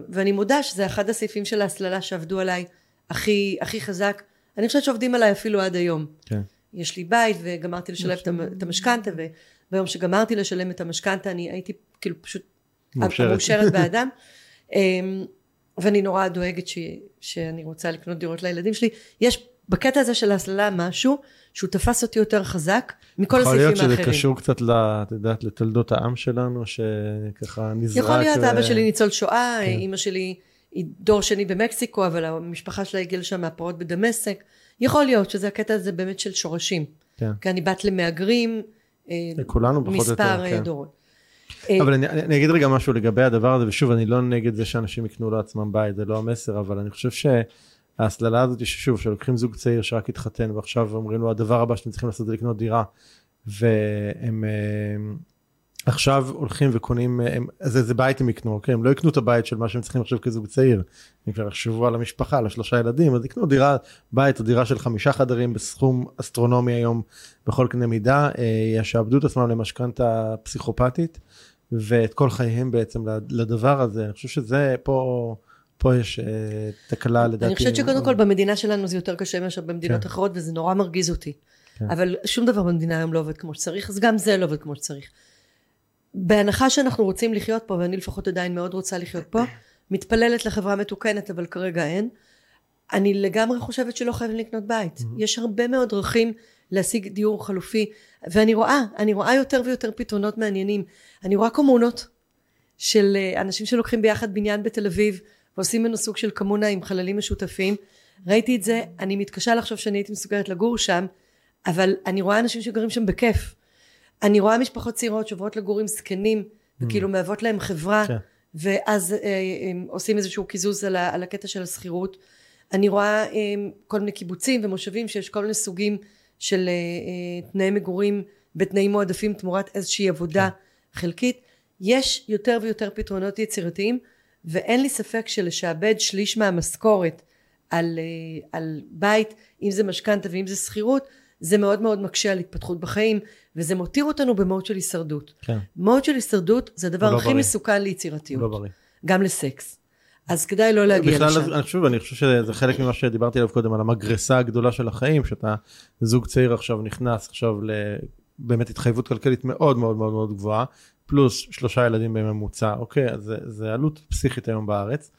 ואני מודה שזה אחד הסעיפים של ההסללה שעבדו עליי הכי, הכי חזק, אני חושבת שעובדים עליי אפילו עד היום. כן. יש לי בית וגמרתי לשלם את המשכנתה וביום שגמרתי לשלם את המשכנתה אני הייתי כאילו פשוט מאושרת, מאושרת באדם אמ, ואני נורא דואגת ש, שאני רוצה לקנות דירות לילדים שלי יש בקטע הזה של ההסללה משהו שהוא תפס אותי יותר חזק מכל הסעיפים האחרים. יכול להיות שזה קשור קצת, את יודעת, לתולדות העם שלנו שככה נזרק. יכול להיות, ו... אבא שלי ניצול שואה, כן. אימא שלי היא דור שני במקסיקו, אבל המשפחה שלה הגיעה לשם מהפרעות בדמשק. יכול להיות שזה הקטע הזה באמת של שורשים. כן. כי אני בת למהגרים, אה, כולנו פחות או יותר, מספר אה, כן. דורות. אבל אני, אני אגיד רגע משהו לגבי הדבר הזה, ושוב, אני לא נגד זה שאנשים יקנו לעצמם בית, זה לא המסר, אבל אני חושב שההסללה הזאת, ששוב, שלוקחים זוג צעיר שרק התחתן, ועכשיו אומרים לו, הדבר הבא שאתם צריכים לעשות זה לקנות דירה, והם אה, עכשיו הולכים וקונים, הם, אז איזה בית הם יקנו, אוקיי? הם לא יקנו את הבית של מה שהם צריכים עכשיו כזוג צעיר. הם כבר יחשבו על המשפחה, על השלושה ילדים, אז יקנו דירה, בית או דירה של חמישה חדרים בסכום אסטרונומי היום בכל קנה מידה, אה, ישעבדו את עצמם למשכנתה פסיכופתית, ואת כל חייהם בעצם לדבר הזה. אני חושב שזה פה... פה יש uh, תקלה לדעתי. אני חושבת שקודם כל במדינה שלנו זה יותר קשה מאשר במדינות כן. אחרות וזה נורא מרגיז אותי. כן. אבל שום דבר במדינה היום לא עובד כמו שצריך, אז גם זה לא עובד כמו שצריך. בהנחה שאנחנו רוצים לחיות פה, ואני לפחות עדיין מאוד רוצה לחיות פה, מתפללת לחברה מתוקנת, אבל כרגע אין. אני לגמרי חושבת שלא חייבים לקנות בית. Mm-hmm. יש הרבה מאוד דרכים להשיג דיור חלופי, ואני רואה, אני רואה יותר ויותר פתרונות מעניינים. אני רואה קומונות של אה, אנשים שלוקחים ביחד בניין בתל אביב, ועושים ממנו סוג של קמונה עם חללים משותפים. ראיתי את זה, אני מתקשה לחשוב שאני הייתי מסוגלת לגור שם, אבל אני רואה אנשים שגרים שם בכיף. אני רואה משפחות צעירות שעוברות לגור עם זקנים וכאילו mm. מהוות להם חברה כן. ואז אה, הם עושים איזשהו קיזוז על, על הקטע של השכירות אני רואה אה, כל מיני קיבוצים ומושבים שיש כל מיני סוגים של אה, תנאי מגורים בתנאים מועדפים תמורת איזושהי עבודה כן. חלקית יש יותר ויותר פתרונות יצירתיים ואין לי ספק שלשעבד שליש מהמשכורת על, על בית אם זה משכנתה ואם זה שכירות זה מאוד מאוד מקשה על התפתחות בחיים וזה מותיר אותנו במוד של הישרדות. כן. מוד של הישרדות זה הדבר לא הכי בריא. מסוכן ליצירתיות. לא בריא. גם לסקס. אז כדאי לא להגיע בכלל, לשם. אני חושב, אני חושב שזה חלק ממה שדיברתי עליו קודם, על המגרסה הגדולה של החיים, שאתה זוג צעיר עכשיו נכנס עכשיו לבאמת התחייבות כלכלית מאוד מאוד מאוד מאוד גבוהה, פלוס שלושה ילדים בממוצע, אוקיי, אז זה, זה עלות פסיכית היום בארץ.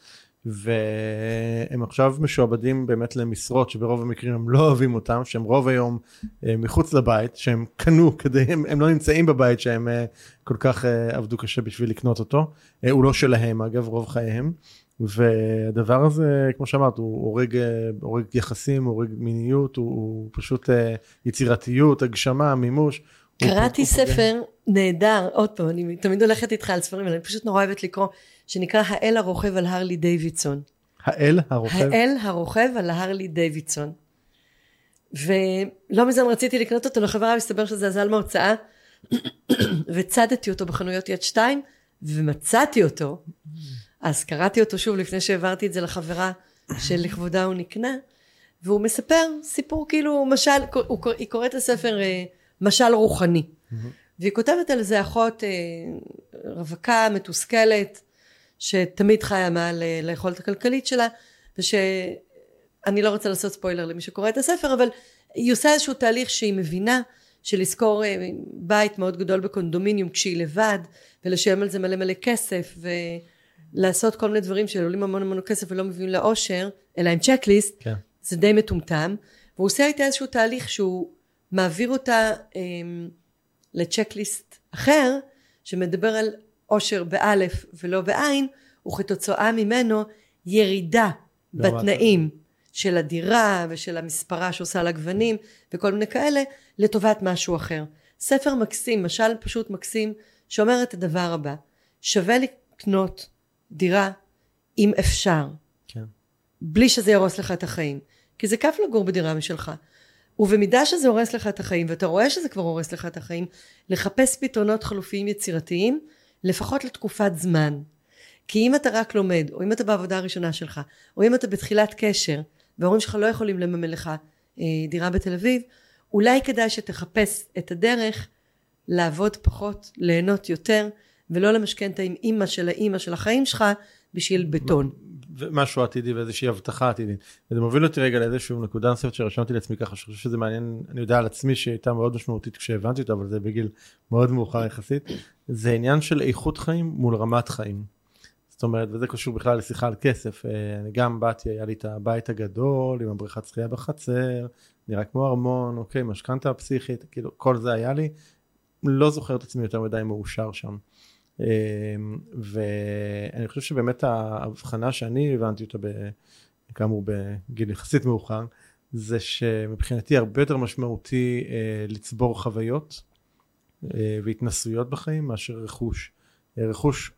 והם עכשיו משועבדים באמת למשרות שברוב המקרים הם לא אוהבים אותם שהם רוב היום אה, מחוץ לבית שהם קנו כדי הם, הם לא נמצאים בבית שהם אה, כל כך אה, עבדו קשה בשביל לקנות אותו. הוא לא שלהם אגב רוב חייהם. והדבר הזה כמו שאמרת הוא הורג, הורג יחסים הורג מיניות הוא, הוא פשוט יצירתיות הגשמה מימוש קראתי ספר נהדר, עוד פעם, אני תמיד הולכת איתך על ספרים, אני פשוט נורא אוהבת לקרוא, שנקרא האל הרוכב על הרלי דיווידסון. האל הרוכב? האל הרוכב על הרלי דיווידסון. ולא מזמן רציתי לקנות אותו לחברה, מסתבר שזה אזל מההוצאה, וצדתי אותו בחנויות יד שתיים, ומצאתי אותו. אז קראתי אותו שוב לפני שהעברתי את זה לחברה שלכבודה הוא נקנה, והוא מספר סיפור כאילו, משל, היא קוראת לספר אה, משל רוחני. Mm-hmm. והיא כותבת על זה אחות אה, רווקה, מתוסכלת, שתמיד חיה מעל אה, ליכולת הכלכלית שלה, ושאני לא רוצה לעשות ספוילר למי שקורא את הספר, אבל היא עושה איזשהו תהליך שהיא מבינה שלשכור אה, בית מאוד גדול בקונדומיניום כשהיא לבד, ולשלם על זה מלא מלא כסף, ו... לעשות כל מיני דברים שעולים המון המון כסף ולא מביאים לאושר, אלא עם צ'קליסט, כן. זה די מטומטם, והוא עושה איתה איזשהו תהליך שהוא מעביר אותה אה, לצ'קליסט אחר, שמדבר על אושר באלף ולא בעין, וכתוצאה ממנו ירידה בתנאים של הדירה ושל המספרה שעושה על הגוונים וכל מיני כאלה, לטובת משהו אחר. ספר מקסים, משל פשוט מקסים, שאומר את הדבר הבא, שווה לקנות דירה אם אפשר, כן. בלי שזה יהרוס לך את החיים. כי זה כיף לגור בדירה משלך. ובמידה שזה הורס לך את החיים, ואתה רואה שזה כבר הורס לך את החיים, לחפש פתרונות חלופיים יצירתיים, לפחות לתקופת זמן. כי אם אתה רק לומד, או אם אתה בעבודה הראשונה שלך, או אם אתה בתחילת קשר, וההורים שלך לא יכולים לממן לך אה, דירה בתל אביב, אולי כדאי שתחפש את הדרך לעבוד פחות, ליהנות יותר, ולא למשכנתה עם אימא של האימא של החיים שלך בשביל בטון. משהו עתידי ואיזושהי הבטחה עתידית. וזה מוביל אותי רגע לאיזושהי נקודה נוספת שרשמתי לעצמי ככה, שאני חושב שזה מעניין, אני יודע על עצמי שהייתה מאוד משמעותית כשהבנתי אותה, אבל זה בגיל מאוד מאוחר יחסית, זה עניין של איכות חיים מול רמת חיים. זאת אומרת, וזה קשור בכלל לשיחה על כסף. אה, אני גם באתי, היה לי את הבית הגדול עם הבריכת שחייה בחצר, נראה כמו ארמון, אוקיי, משכנתה פסיכית, כאילו כל זה היה לי. לא זוכר את עצמי יותר מדי מאושר שם. אמ, ואני חושב שבאמת ההבחנה שאני הבנתי אותה, כאמור בגיל יחסית מאוחר, זה שמבחינתי הרבה יותר משמעותי אה, לצבור חוויות אה, והתנסויות בחיים מאשר רכוש. אה, רכוש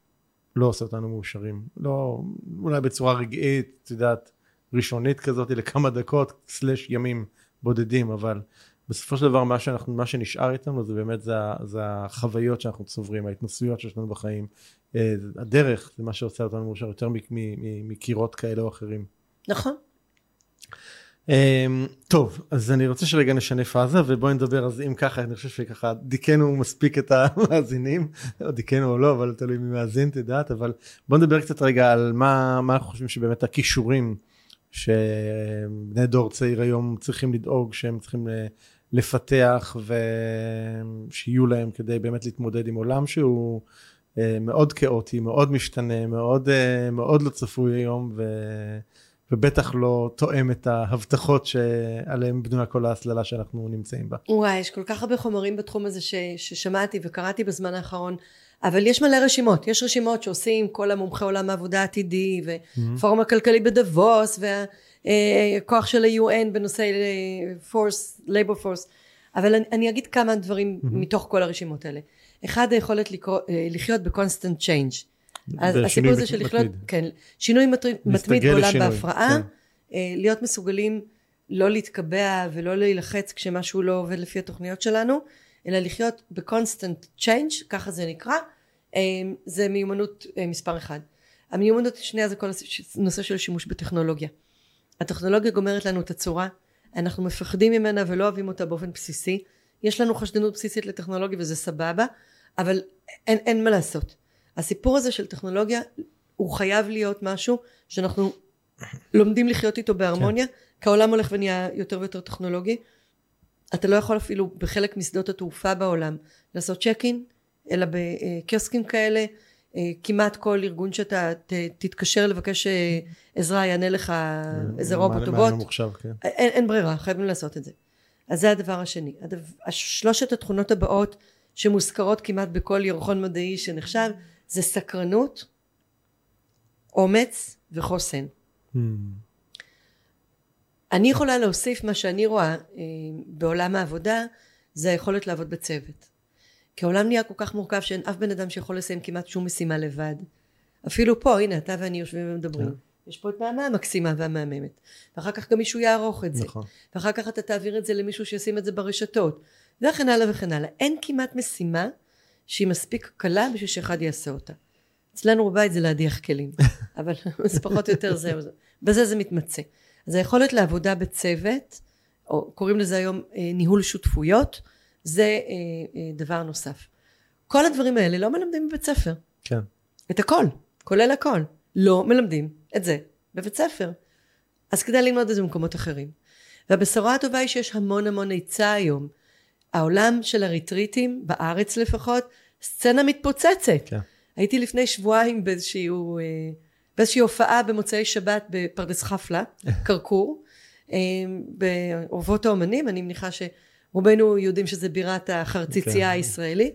לא עושה אותנו מאושרים. לא, אולי בצורה רגעית, את יודעת, ראשונית כזאת לכמה דקות, סלש ימים בודדים, אבל בסופו של דבר מה, שאנחנו, מה שנשאר איתנו זה באמת זה, זה החוויות שאנחנו צוברים, ההתנסויות שיש לנו בחיים. אה, הדרך זה מה שעושה אותנו מאושר יותר מקירות כאלה או אחרים. נכון? Um, טוב, אז אני רוצה שרגע נשנה פאזה ובואי נדבר אז אם ככה אני חושב שככה דיכאנו מספיק את המאזינים, או דיכאנו או לא, אבל תלוי מי מאזין את יודעת, אבל בוא נדבר קצת רגע על מה, מה אנחנו חושבים שבאמת הכישורים שבני דור צעיר היום צריכים לדאוג שהם צריכים לפתח ושיהיו להם כדי באמת להתמודד עם עולם שהוא אה, מאוד כאוטי, מאוד משתנה, מאוד, אה, מאוד לא צפוי היום ו... ובטח לא תואם את ההבטחות שעליהן בנויה כל ההסללה שאנחנו נמצאים בה. וואי, יש כל כך הרבה חומרים בתחום הזה ש, ששמעתי וקראתי בזמן האחרון, אבל יש מלא רשימות. יש רשימות שעושים כל המומחי עולם העבודה העתידי, ופורום הכלכלי בדבוס, והכוח של ה-UN בנושא פורס, לייבור פורס. אבל אני, אני אגיד כמה דברים מתוך כל הרשימות האלה. אחד, היכולת לקרוא, אה, לחיות ב-constant change. אז הסיפור הזה של לחיות. כן, שינוי מתמיד בעולם בהפרעה, כן. אה, להיות מסוגלים לא להתקבע ולא להילחץ כשמשהו לא עובד לפי התוכניות שלנו, אלא לחיות ב-constant change, ככה זה נקרא, אה, זה מיומנות אה, מספר אחד. המיומנות השנייה זה כל הנושא של שימוש בטכנולוגיה. הטכנולוגיה גומרת לנו את הצורה, אנחנו מפחדים ממנה ולא אוהבים אותה באופן בסיסי, יש לנו חשדנות בסיסית לטכנולוגיה וזה סבבה, אבל אין, אין מה לעשות. הסיפור הזה של טכנולוגיה הוא חייב להיות משהו שאנחנו לומדים לחיות איתו בהרמוניה, כי העולם הולך ונהיה יותר ויותר טכנולוגי. אתה לא יכול אפילו בחלק משדות התעופה בעולם לעשות צ'ק אין, אלא בקיוסקים כאלה, אה, כמעט כל ארגון שאתה ת- תתקשר לבקש אה, עזרה יענה לך איזה רובוט או בוט. ממוחשב, כן. אין, אין ברירה, חייבים לעשות את זה. אז זה הדבר השני. הדבר, שלושת התכונות הבאות שמוזכרות כמעט בכל ירחון מדעי שנחשב, זה סקרנות, אומץ וחוסן. Hmm. אני יכולה להוסיף מה שאני רואה אה, בעולם העבודה, זה היכולת לעבוד בצוות. כי העולם נהיה כל כך מורכב שאין אף בן אדם שיכול לסיים כמעט שום משימה לבד. אפילו פה, הנה, אתה ואני יושבים ומדברים. כן. יש פה את נעמה המקסימה והמהממת. ואחר כך גם מישהו יערוך את זה. נכון. ואחר כך אתה תעביר את זה למישהו שישים את זה ברשתות. וכן הלאה וכן הלאה. אין כמעט משימה שהיא מספיק קלה בשביל שאחד יעשה אותה. אצלנו בבית זה להדיח כלים, אבל זה פחות או יותר זהו. זה. בזה זה מתמצה. אז היכולת לעבודה בצוות, או קוראים לזה היום אה, ניהול שותפויות, זה אה, אה, דבר נוסף. כל הדברים האלה לא מלמדים בבית ספר. כן. את הכל, כולל הכל. לא מלמדים את זה בבית ספר. אז כדאי ללמוד את זה במקומות אחרים. והבשורה הטובה היא שיש המון המון היצע היום. העולם של הריטריטים, בארץ לפחות, סצנה מתפוצצת. כן. הייתי לפני שבועיים באיזשהו, אה, באיזושהי הופעה במוצאי שבת בפרדס חפלה, כרכור, באורבות האומנים, אני מניחה שרובנו יודעים שזה בירת החרציצייה okay. כן. הישראלית,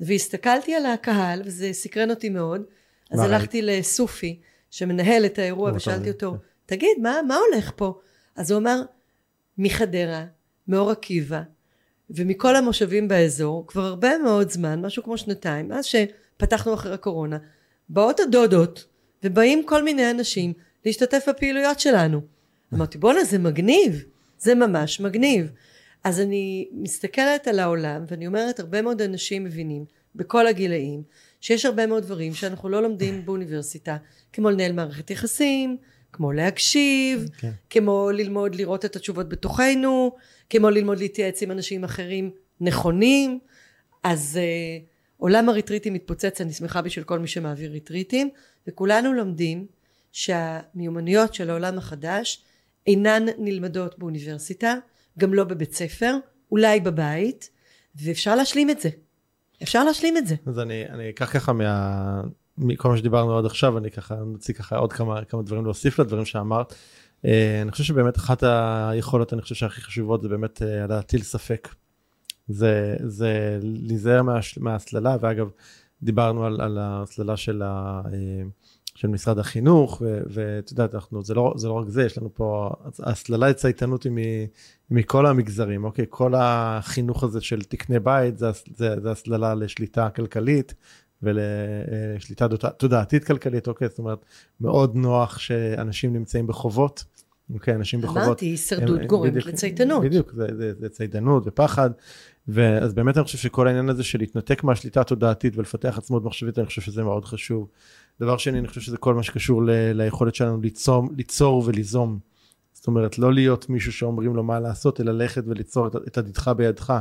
והסתכלתי על הקהל וזה סקרן אותי מאוד, אז הלכתי לסופי שמנהל את האירוע ושאלתי אותו, כן. תגיד, מה, מה הולך פה? אז הוא אמר, מחדרה, מאור עקיבא, ומכל המושבים באזור, כבר הרבה מאוד זמן, משהו כמו שנתיים, מאז שפתחנו אחרי הקורונה, באות הדודות, ובאים כל מיני אנשים להשתתף בפעילויות שלנו. אמרתי, בואנה, זה מגניב, זה ממש מגניב. אז אני מסתכלת על העולם, ואני אומרת, הרבה מאוד אנשים מבינים, בכל הגילאים, שיש הרבה מאוד דברים שאנחנו לא לומדים באוניברסיטה, כמו לנהל מערכת יחסים, כמו להקשיב, okay. כן. כמו ללמוד לראות את התשובות בתוכנו, כמו ללמוד להתייעץ עם אנשים אחרים נכונים. אז uh, עולם הריטריטים מתפוצץ, אני שמחה בשביל כל מי שמעביר ריטריטים, וכולנו לומדים שהמיומנויות של העולם החדש אינן נלמדות באוניברסיטה, גם לא בבית ספר, אולי בבית, ואפשר להשלים את זה. אפשר להשלים את זה. אז אני, אני אקח ככה מה... מכל מה שדיברנו עד עכשיו, אני ככה נוציא ככה עוד כמה, כמה דברים להוסיף לדברים שאמרת. Uh, אני חושב שבאמת אחת היכולות, אני חושב שהכי חשובות זה באמת uh, להטיל ספק. זה, זה להיזהר מה, מההסללה, ואגב, דיברנו על, על ההסללה של, ה, uh, של משרד החינוך, ואת יודעת, אנחנו, זה לא, זה לא רק זה, יש לנו פה, ההסללה לצייתנות היא מכל המגזרים, אוקיי? כל החינוך הזה של תקני בית, זה, זה, זה הסללה לשליטה כלכלית, ולשליטה תודעתית כלכלית, אוקיי? זאת אומרת, מאוד נוח שאנשים נמצאים בחובות, אוקיי? אנשים בחובות. אמרתי, הישרדות גורמת לצייתנות. בדיוק, זה, זה, זה צייתנות ופחד. ואז באמת אני חושב שכל העניין הזה של להתנתק מהשליטה התודעתית ולפתח עצמאות מחשבית, אני חושב שזה מאוד חשוב. דבר שני, אני חושב שזה כל מה שקשור ל, ליכולת שלנו ליצור, ליצור וליזום. זאת אומרת, לא להיות מישהו שאומרים לו מה לעשות, אלא ללכת וליצור את, את עתידך בידך.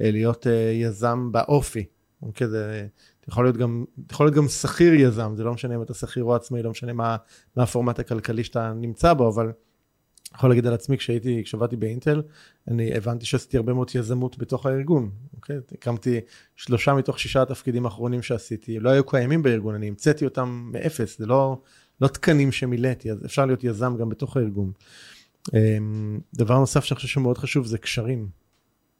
אה, להיות uh, יזם באופי. אוקיי, זה יכול להיות גם, יכול להיות גם שכיר יזם, זה לא משנה אם אתה שכיר או עצמאי, לא משנה מה, מה הפורמט הכלכלי שאתה נמצא בו, אבל יכול להגיד על עצמי, כשהייתי, כשעבדתי באינטל, אני הבנתי שעשיתי הרבה מאוד יזמות בתוך הארגון, אוקיי? הקמתי שלושה מתוך שישה התפקידים האחרונים שעשיתי, לא היו קיימים בארגון, אני המצאתי אותם מאפס, זה לא, לא תקנים שמילאתי, אז אפשר להיות יזם גם בתוך הארגון. אמ, דבר נוסף שאני חושב שמאוד חשוב זה קשרים,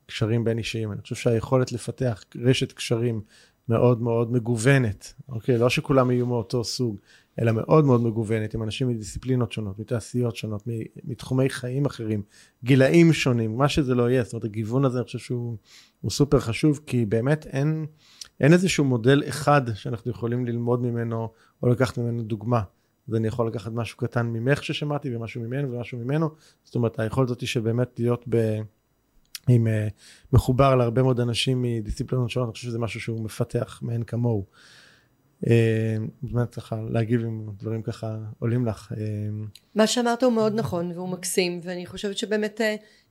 קשרים בין אישיים. אני חושב שהיכולת לפתח רשת קשרים מאוד מאוד מגוונת, אוקיי? לא שכולם יהיו מאותו סוג, אלא מאוד מאוד מגוונת, עם אנשים מדיסציפלינות שונות, מתעשיות שונות, מתחומי חיים אחרים, גילאים שונים, מה שזה לא יהיה, זאת אומרת, הגיוון הזה, אני חושב שהוא סופר חשוב, כי באמת אין, אין איזשהו מודל אחד שאנחנו יכולים ללמוד ממנו, או לקחת ממנו דוגמה. אז אני יכול לקחת משהו קטן ממך ששמעתי, ומשהו ממנו ומשהו ממנו, זאת אומרת, היכולת הזאת שבאמת להיות ב... עם uh, מחובר להרבה מאוד אנשים מדיסציפלינות שונות, אני חושב שזה משהו שהוא מפתח מאין כמוהו. Uh, באמת ככה להגיב עם דברים ככה עולים לך. Uh, מה שאמרת הוא מאוד נכון והוא מקסים ואני חושבת שבאמת uh,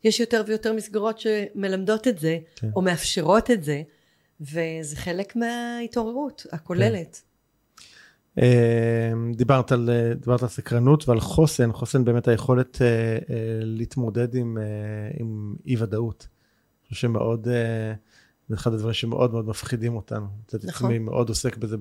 יש יותר ויותר מסגרות שמלמדות את זה כן. או מאפשרות את זה וזה חלק מההתעוררות הכוללת. כן. דיברת על, דיברת על סקרנות ועל חוסן, חוסן באמת היכולת להתמודד עם, עם אי ודאות. אני חושב שמאוד, אה, זה אחד הדברים שמאוד מאוד מפחידים אותנו. נכון. אני מאוד עוסק בזה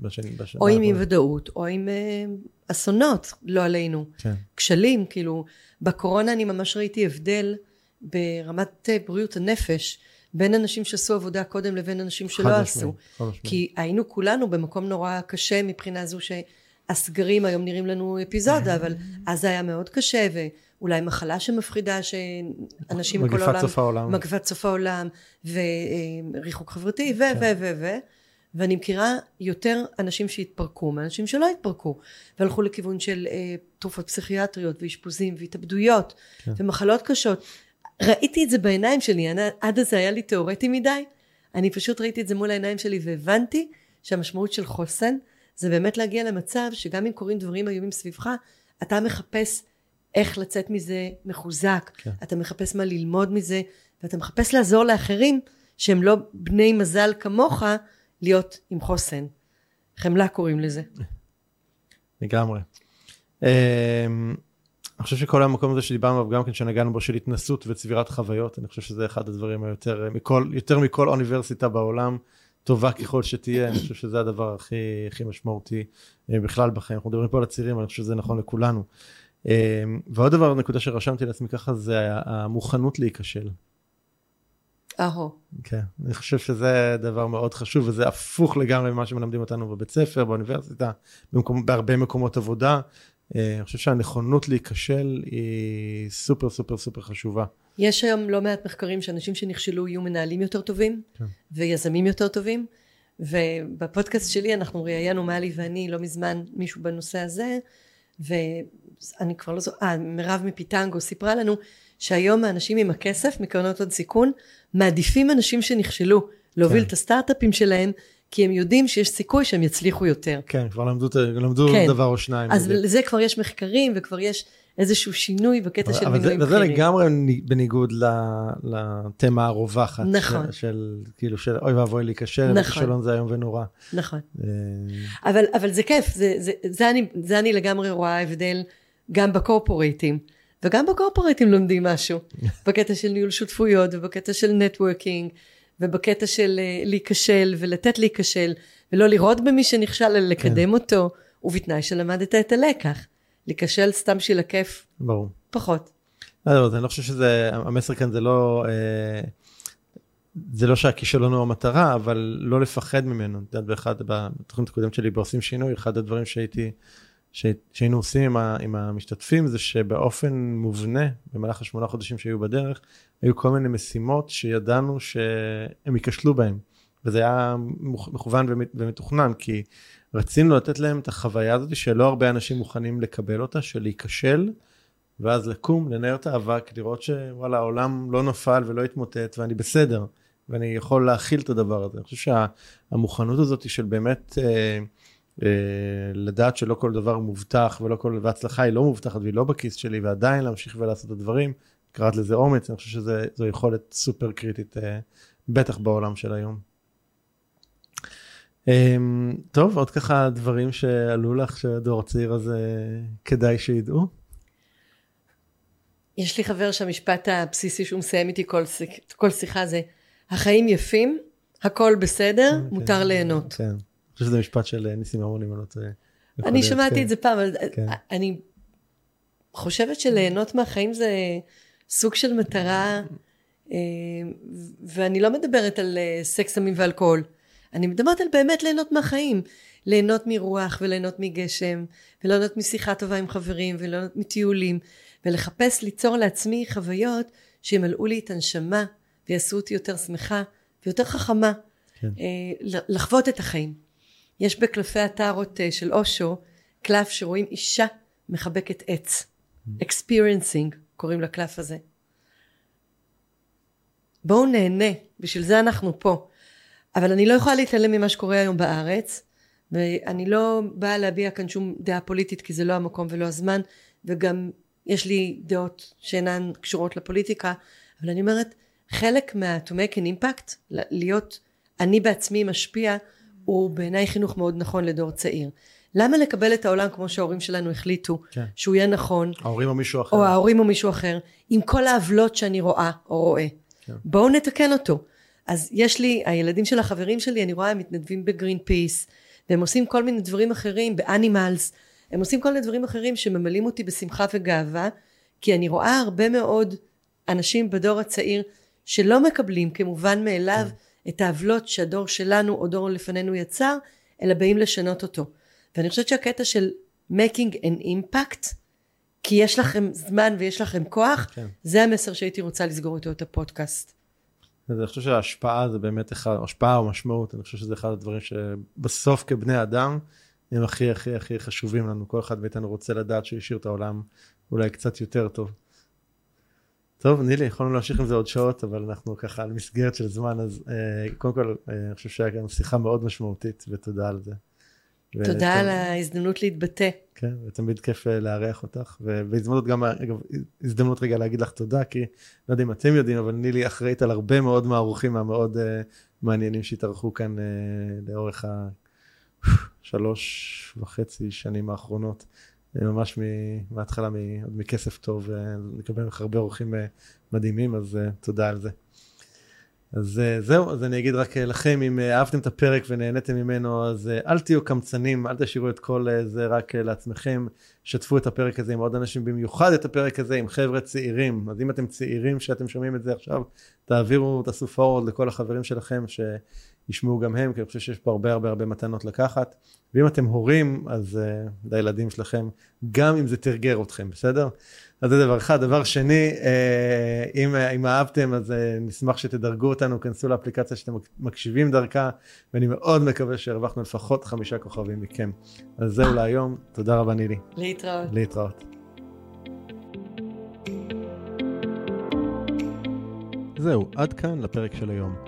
בשנים. בשנה. או עם אי ודאות, או עם אה, אסונות, לא עלינו. כן. כשלים, כאילו, בקורונה אני ממש ראיתי הבדל ברמת אה, בריאות הנפש. בין אנשים שעשו עבודה קודם לבין אנשים שלא עשו. כי היינו כולנו במקום נורא קשה מבחינה זו שהסגרים היום נראים לנו אפיזודה, אבל אז זה היה מאוד קשה, אולי מחלה שמפחידה שאנשים מכל העולם... מגפת סוף העולם. מגפת סוף העולם, וריחוק חברתי, ו... ו... ו... ו... ואני מכירה יותר אנשים שהתפרקו מאנשים שלא התפרקו והלכו לכיוון של אה, תרופות פסיכיאטריות ואשפוזים והתאבדויות כן. ומחלות קשות ראיתי את זה בעיניים שלי אני, עד אז היה לי תיאורטי מדי אני פשוט ראיתי את זה מול העיניים שלי והבנתי שהמשמעות של חוסן זה באמת להגיע למצב שגם אם קורים דברים איומים סביבך אתה מחפש איך לצאת מזה מחוזק, כן. אתה מחפש מה ללמוד מזה, ואתה מחפש לעזור לאחרים שהם לא בני מזל כמוך, להיות עם חוסן. חמלה קוראים לזה. לגמרי. אמ, אני חושב שכל המקום הזה שדיברנו עליו גם כן שנגענו בו של התנסות וצבירת חוויות, אני חושב שזה אחד הדברים היותר, מכל, יותר מכל אוניברסיטה בעולם, טובה ככל שתהיה, אני חושב שזה הדבר הכי, הכי משמעותי אה, בכלל בחיים. אנחנו מדברים פה על הצעירים, אני חושב שזה נכון לכולנו. אה, ועוד דבר, נקודה שרשמתי לעצמי ככה, זה המוכנות להיכשל. אהו. כן, אני חושב שזה דבר מאוד חשוב, וזה הפוך לגמרי ממה שמלמדים אותנו בבית ספר, באוניברסיטה, במקום, בהרבה מקומות עבודה. אה, אני חושב שהנכונות להיכשל היא סופר סופר סופר חשובה. יש היום לא מעט מחקרים שאנשים שנכשלו יהיו מנהלים יותר טובים, כן. ויזמים יותר טובים, ובפודקאסט שלי אנחנו ראיינו מאלי ואני לא מזמן מישהו בנושא הזה, ואני כבר לא זוכרת, אה, מירב מפיטנגו סיפרה לנו שהיום האנשים עם הכסף מקרנות עוד סיכון מעדיפים אנשים שנכשלו להוביל כן. את הסטארט-אפים שלהם כי הם יודעים שיש סיכוי שהם יצליחו יותר. כן, כבר למדו, למדו כן. דבר או שניים. אז לזה כבר יש מחקרים וכבר יש איזשהו שינוי בקטע של מינויים בכירים. וזה לגמרי בניגוד לתמה הרווחת. נכון. של, של כאילו של אוי ואבוי להיכשל, נכון. וכישלון זה איום ונורא. נכון. אה, אבל, אבל זה כיף, זה, זה, זה, אני, זה אני לגמרי רואה הבדל גם בקורפורייטים. וגם בקורפורטים לומדים משהו, בקטע של ניהול שותפויות ובקטע של נטוורקינג ובקטע של uh, להיכשל ולתת להיכשל ולא לראות במי שנכשל אלא לקדם כן. אותו ובתנאי שלמדת את הלקח. להיכשל סתם בשביל הכיף. ברור. פחות. לא, לא, אני לא חושב שזה, המסר כאן זה לא, אה, זה לא שהכישלון הוא המטרה, אבל לא לפחד ממנו. את יודעת, באחד, בתוכנית הקודמת שלי בעושים שינוי, אחד הדברים שהייתי שהיינו עושים עם, ה, עם המשתתפים זה שבאופן מובנה במהלך השמונה חודשים שהיו בדרך היו כל מיני משימות שידענו שהם ייכשלו בהם. וזה היה מכוון ומתוכנן כי רצינו לתת להם את החוויה הזאת שלא הרבה אנשים מוכנים לקבל אותה של להיכשל ואז לקום לנער את האבק לראות שוואלה העולם לא נפל ולא התמוטט ואני בסדר ואני יכול להכיל את הדבר הזה. אני חושב שהמוכנות הזאת של באמת אה, לדעת שלא כל דבר מובטח ולא כל, והצלחה היא לא מובטחת והיא לא בכיס שלי ועדיין להמשיך ולעשות את הדברים, קראת לזה אומץ, אני חושב שזו יכולת סופר קריטית, אה, בטח בעולם של היום. אמ, טוב, עוד ככה דברים שעלו לך שהדור הצעיר הזה כדאי שידעו? יש לי חבר שהמשפט הבסיסי שהוא מסיים איתי כל, כל שיחה זה, החיים יפים, הכל בסדר, okay. אוקיי. מותר ליהנות. כן. חושב שזה משפט של אה, ניסים ממון, אם אני לא טועה. אני שמעתי כן. את זה פעם, אבל כן. אני חושבת שליהנות מהחיים זה סוג של מטרה, אה, ואני לא מדברת על אה, סקס, סמים ואלכוהול. אני מדברת על באמת ליהנות מהחיים. ליהנות מרוח וליהנות מגשם, וליהנות משיחה טובה עם חברים, וליהנות מטיולים, ולחפש ליצור לעצמי חוויות שימלאו לי את הנשמה, ויעשו אותי יותר שמחה ויותר חכמה. כן. לחוות את החיים. יש בקלפי הטארות אה, של אושו קלף שרואים אישה מחבקת עץ. experiencing קוראים לקלף הזה. בואו נהנה, בשביל זה אנחנו פה. אבל אני לא יכולה להתעלם ממה שקורה היום בארץ, ואני לא באה להביע כאן שום דעה פוליטית כי זה לא המקום ולא הזמן, וגם יש לי דעות שאינן קשורות לפוליטיקה, אבל אני אומרת, חלק מה- to make an impact, להיות אני בעצמי משפיע, הוא בעיניי חינוך מאוד נכון לדור צעיר. למה לקבל את העולם כמו שההורים שלנו החליטו, כן. שהוא יהיה נכון, ההורים או מישהו אחר, או ההורים או מישהו אחר, עם כל העוולות שאני רואה או רואה. כן. בואו נתקן אותו. אז יש לי, הילדים של החברים שלי, אני רואה הם מתנדבים בגרין פיס, והם עושים כל מיני דברים אחרים, באנימלס, הם עושים כל מיני דברים אחרים שממלאים אותי בשמחה וגאווה, כי אני רואה הרבה מאוד אנשים בדור הצעיר שלא מקבלים כמובן מאליו כן. את העוולות שהדור שלנו או דור לפנינו יצר, אלא באים לשנות אותו. ואני חושבת שהקטע של making an impact, כי יש לכם זמן ויש לכם כוח, כן. זה המסר שהייתי רוצה לסגור איתו את הפודקאסט. אני חושב שההשפעה זה באמת אחד, השפעה או משמעות, אני חושב שזה אחד הדברים שבסוף כבני אדם הם הכי הכי הכי חשובים לנו, כל אחד מאיתנו רוצה לדעת שהוא השאיר את העולם אולי קצת יותר טוב. טוב, נילי, יכולנו להמשיך עם זה עוד שעות, אבל אנחנו ככה על מסגרת של זמן, אז אה, קודם כל, אה, אני חושב שהיה גם שיחה מאוד משמעותית, ותודה על זה. תודה. על ההזדמנות להתבטא. כן, ותמיד כיף אה, לארח אותך, ובהזדמנות גם, אגב, הזדמנות רגע להגיד לך תודה, כי לא יודע אם אתם יודעים, אבל נילי אחראית על הרבה מאוד מהאורחים המאוד uh, מעניינים שהתארחו כאן uh, לאורך השלוש וחצי שנים האחרונות. ממש מההתחלה, עוד מכסף טוב, נקבל ממך הרבה אורחים אה, מדהימים, אז אה, תודה על זה. אז זהו, אז אני אגיד רק לכם, אם אהבתם את הפרק ונהניתם ממנו, אז אל תהיו קמצנים, אל תשאירו את כל זה רק לעצמכם, שתפו את הפרק הזה עם עוד אנשים, במיוחד את הפרק הזה עם חבר'ה צעירים, אז אם אתם צעירים שאתם שומעים את זה עכשיו, תעבירו, תעשו פורוד לכל החברים שלכם, שישמעו גם הם, כי אני חושב שיש פה הרבה הרבה הרבה מתנות לקחת, ואם אתם הורים, אז uh, לילדים שלכם, גם אם זה תרגר אתכם, בסדר? אז זה דבר אחד. דבר שני, אה, אם, אם אהבתם, אז אה, נשמח שתדרגו אותנו, כנסו לאפליקציה שאתם מקשיבים דרכה, ואני מאוד מקווה שהרווחנו לפחות חמישה כוכבים מכם. אז זהו להיום, תודה רבה נילי. להתראות. להתראות. זהו, עד כאן לפרק של היום.